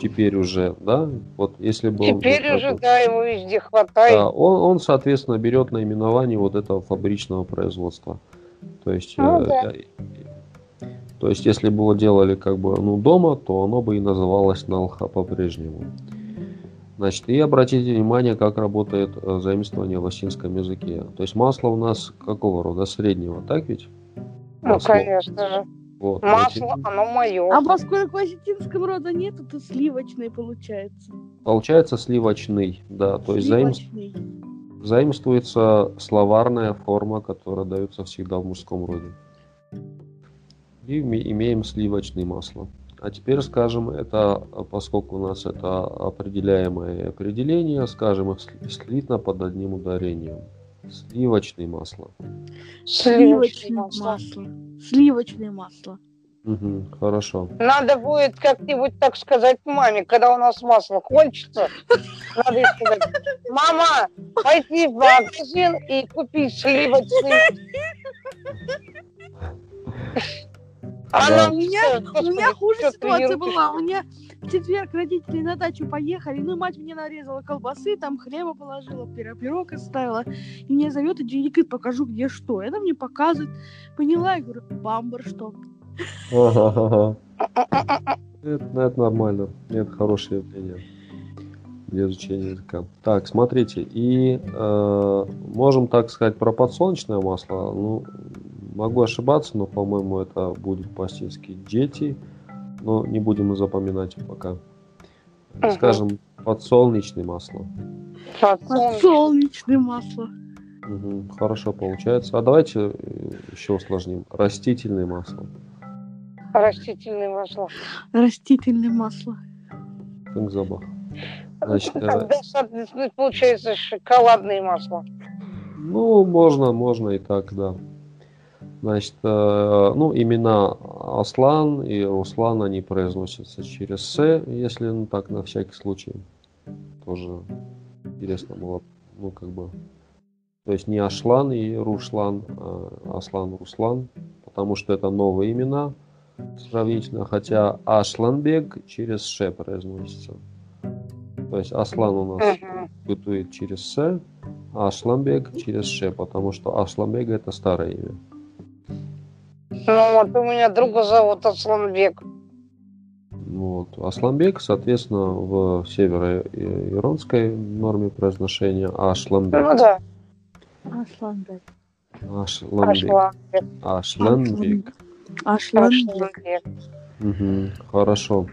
теперь уже, да, вот если бы Теперь уже, бы- да, его везде хватает. да, он, он, соответственно, берет наименование вот этого фабричного производства. То есть, Ну э, да. То есть, если бы его делали как бы ну, дома, то оно бы и называлось налха по-прежнему. Значит, и обратите внимание, как работает э, заимствование в осетинском языке. То есть масло у нас какого рода? Среднего, так ведь? ну, масло. конечно же. Вот. Масло, Значит, оно мое. А поскольку осетинского рода нет, то сливочный получается. Получается сливочный, да. То есть заим- Сливочный. заимствуется словарная форма, которая дается всегда в мужском роде. И име- имеем сливочное масло. А теперь скажем, это, поскольку у нас это определяемое определение, скажем их слитно под одним ударением. Сливочное масло. Сливочное Сливочное масло. Сливочное масло. Мгм, хорошо. Надо будет как-нибудь так сказать маме, когда у нас масло кончится. Надо ей сказать, мама, пойди в магазин и купи сливочный. Да. Она У меня, у «Господи, меня хуже ситуация ерундишь?» была. У меня в четверг родители на дачу поехали, ну, мать мне нарезала колбасы, там хлеба положила, пирог, оставила. И мне зовет, иди, иди, покажу, где что. Это мне показывает. Поняла, я говорю, бамбар, что? Это, ну, это нормально. Это хорошее явление для изучения языка. Так, смотрите, и э, можем так сказать про подсолнечное масло. Ну, могу ошибаться, но, по-моему, это будет по-астински дети. Но не будем запоминать пока. Мгм. Скажем, подсолнечное масло. Подсолнечное. Масло. Мгм, хорошо получается. А давайте э, еще усложним. Растительное масло. Растительное масло. Растительное масло. Фингзабах. Значит, э, Тогда, соответственно, получается шоколадное масло. Ну, можно, можно и так, да. Значит, э, ну, имена Аслан и Руслан, они произносятся через С, если, ну, так, на всякий случай. Тоже интересно было, ну, как бы, то есть не Ашлан и Рушлан, а Аслан, Руслан, потому что это новые имена сравнительно, хотя Ашланбег через Ш произносится. То есть Аслан у нас бытует через С, а Ашламбек через Ш, потому что Ашламбег это старое имя. Ну вот у меня друга зовут Асланбек. Вот. Асламбек, соответственно, в северо-иронской норме произношения, а Ашламбек. Ну да. Асланбек. Ашленбек. Ашленбек. Ашленбек. Угу, хорошо.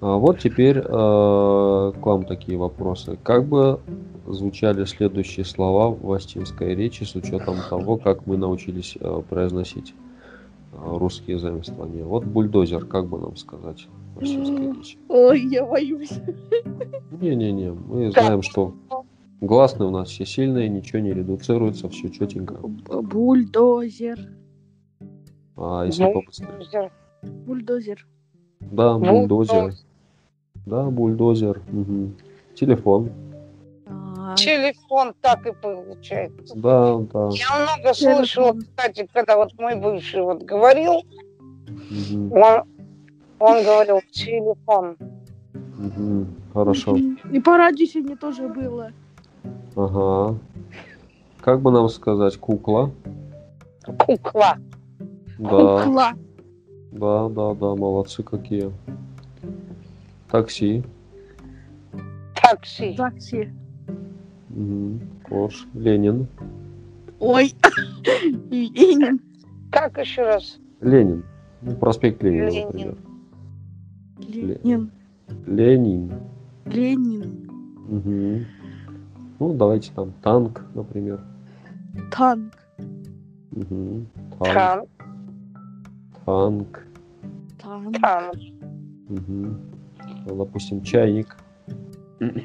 А вот теперь э, к вам такие вопросы. Как бы звучали следующие слова в астинской речи с учетом того, как мы научились э, произносить русские заимствования? Вот бульдозер, как бы нам сказать в речи? Ой, я боюсь. Не-не-не, мы знаем, что гласные у нас все сильные, ничего не редуцируется, все четенько. Бульдозер. А если побыстрее? Бульдозер. Да, Ну, бульдозер. Да, бульдозер. Мгм. Телефон. Телефон так и получается. Да, да. Я много слышала, кстати, когда вот мой бывший вот говорил, Мгм, он, он говорил телефон. мгм. Хорошо. И по радио сегодня тоже было. Ага. Как бы нам сказать, кукла? Кукла. Да, Кукла. да, да, да, молодцы какие. Такси. Такси. Такси. Корж. Ленин. Ой. Ленин. Как еще раз? Ленин. Ну, проспект Ленина, Ленин. например. Ленин. Ленин. Ленин. Мгм. Ну, давайте там танк, например. Танк. Мгм. Танк. Танк. Танк. Танк. Танк. Мгм. Ну, Допустим, чайник.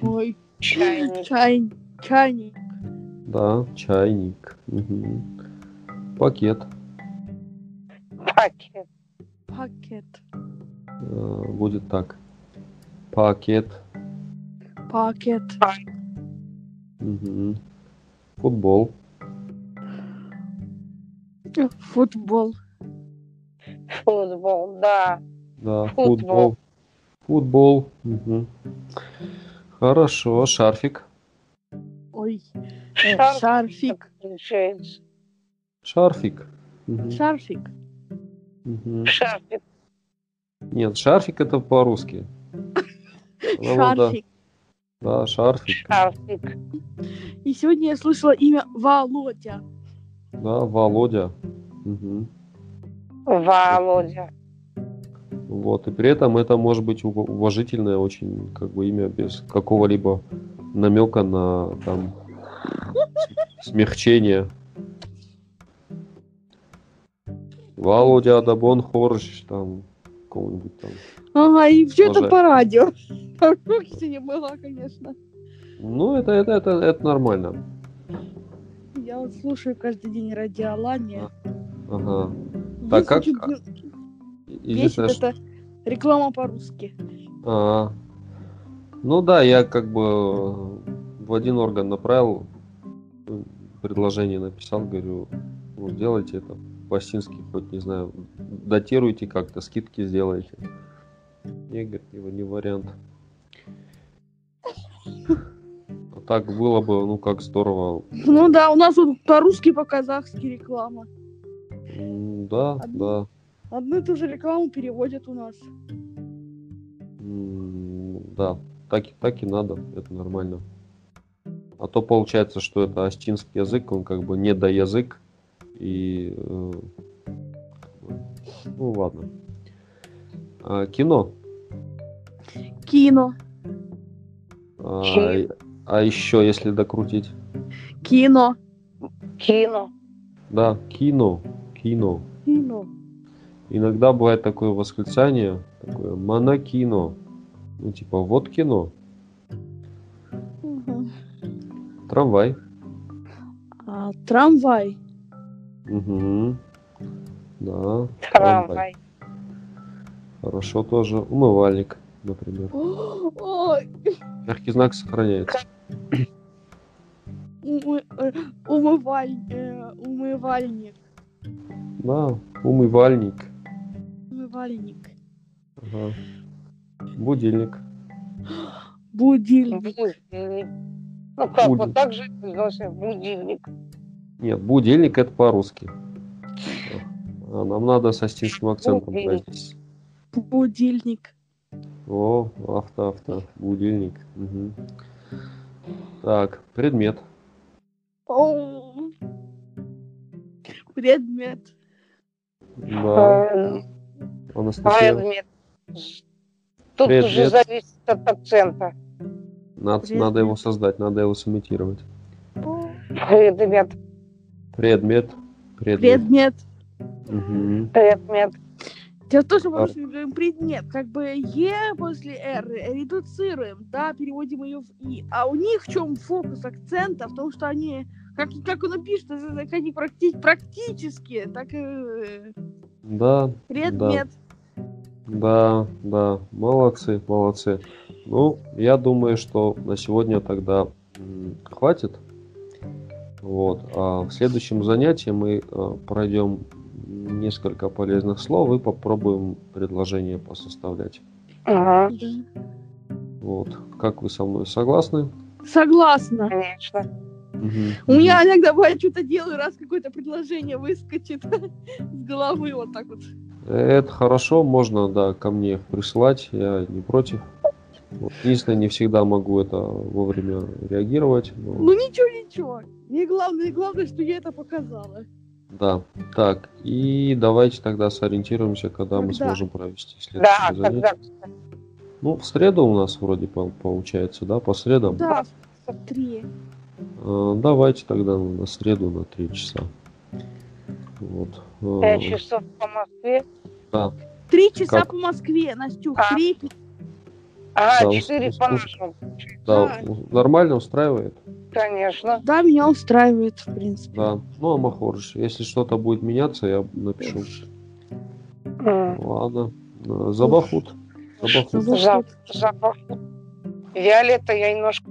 Ой. Чайник. Чай. Чайник. Да, чайник. Мгм. Пакет. Пакет. Пакет. Э, Будет так. Пакет. Пакет. Мгм. Футбол. Футбол. Футбол. Да. Да, Футбол. футбол. Футбол. Мгм. Хорошо. Шарфик. Ой. Э, Шарфик. Шарфик. Шарфик. Шарфик. Нет, шарфик это по-русски. Ну, да. Шарфик. Да, шарфик. Шарфик. И сегодня я слышала имя Володя. Да, Володя. Мгм. Володя. Вот, и при этом это может быть ув- уважительное очень как бы имя без какого-либо намека на там смягчение. Володя Адабон Хорж, там, какого-нибудь там. Ага, и все это по радио. А вдруг сегодня была, конечно. Ну, это, это, это, это нормально. Я вот слушаю каждый день радио Алания. Ага. Так, Если как- чуть не- Бесит Единственное, что- это реклама по-русски. А, ну да, я как бы в один орган направил предложение, написал, говорю, ну сделайте это по-астински, хоть не знаю, датируйте как-то, скидки сделайте. И говорит, его не вариант. А так было бы, ну как здорово. Ну да, у нас тут по-русски, по-казахски реклама. Да, да. Одну и ту же рекламу переводят у нас. Да, так, так и надо, это нормально. А то получается, что это астинский язык, он как бы не до язык. И э, ну ладно. А, кино. Кино. А, Кино. а еще, если докрутить. Кино. Кино. Да, кино. Кино. Кино. Иногда бывает такое восклицание, такое монокино. Ну, типа, вот кино. Трамвай. А, трамвай. Угу. Да. Трамвай. Хорошо тоже. Умывальник, например. Ой, Мягкий знак сохраняется. умы- умываль- умывальник. Да, умывальник. Умывальник. Ага. Будильник. Будильник. Будильник. Ну как, Будильник. вот так же будильник. Нет, будильник это по-русски. А нам надо с астинским акцентом Будильник. произнести. Будильник. О, авто, авто. Будильник. Мгм. Так, предмет. О, Предмет. Да. Эм, Анастасия, Предмет. Тут Предмет. уже зависит от акцента. Надо, Предмет. надо его создать, надо его сымитировать. Предмет. Предмет. Предмет. Предмет. Мгм. Предмет. Том, что мы А- говорим предмет. Как бы Е после Р редуцируем, да, переводим ее в И. А у них в чем фокус акцента? В том, что они, как, как он пишет, так они практи- практически, так и э, Да, предмет. да, да. Молодцы, молодцы. Ну, я думаю, что на сегодня тогда хватит. Вот. А в следующем занятии мы э, пройдем несколько полезных слов и попробуем предложения посоставлять. Ага. Вот. Как вы со мной согласны? Согласна. конечно. Мгм. У меня иногда бывает что-то делаю, раз какое-то предложение выскочит с головы вот так вот. Это хорошо, можно, да, ко мне присылать, я не против. Вот. Единственное, не всегда могу это вовремя реагировать. но- Ну ничего, ничего. Не главное, главное, что я это показала. Да. Так, и давайте тогда сориентируемся, когда мы Когда? сможем провести Да, следующее занятие. когда? Ну, в среду у нас вроде по- получается, да, по средам. Да, три. Э, Давайте тогда на среду на 3 часа. Вот. Э, Пять часов по Москве. Да. Три часа Как? по Москве, Настюх. А. Ага, Да, четыре ус- по ус- нашему. Да, у- нормально устраивает? Конечно. Да, меня устраивает, в принципе. Да. Ну, а Махорыч, если что-то будет меняться, я напишу. М. Ладно. Э, Забахут. Забахут. За Запах. Виолетта, я немножко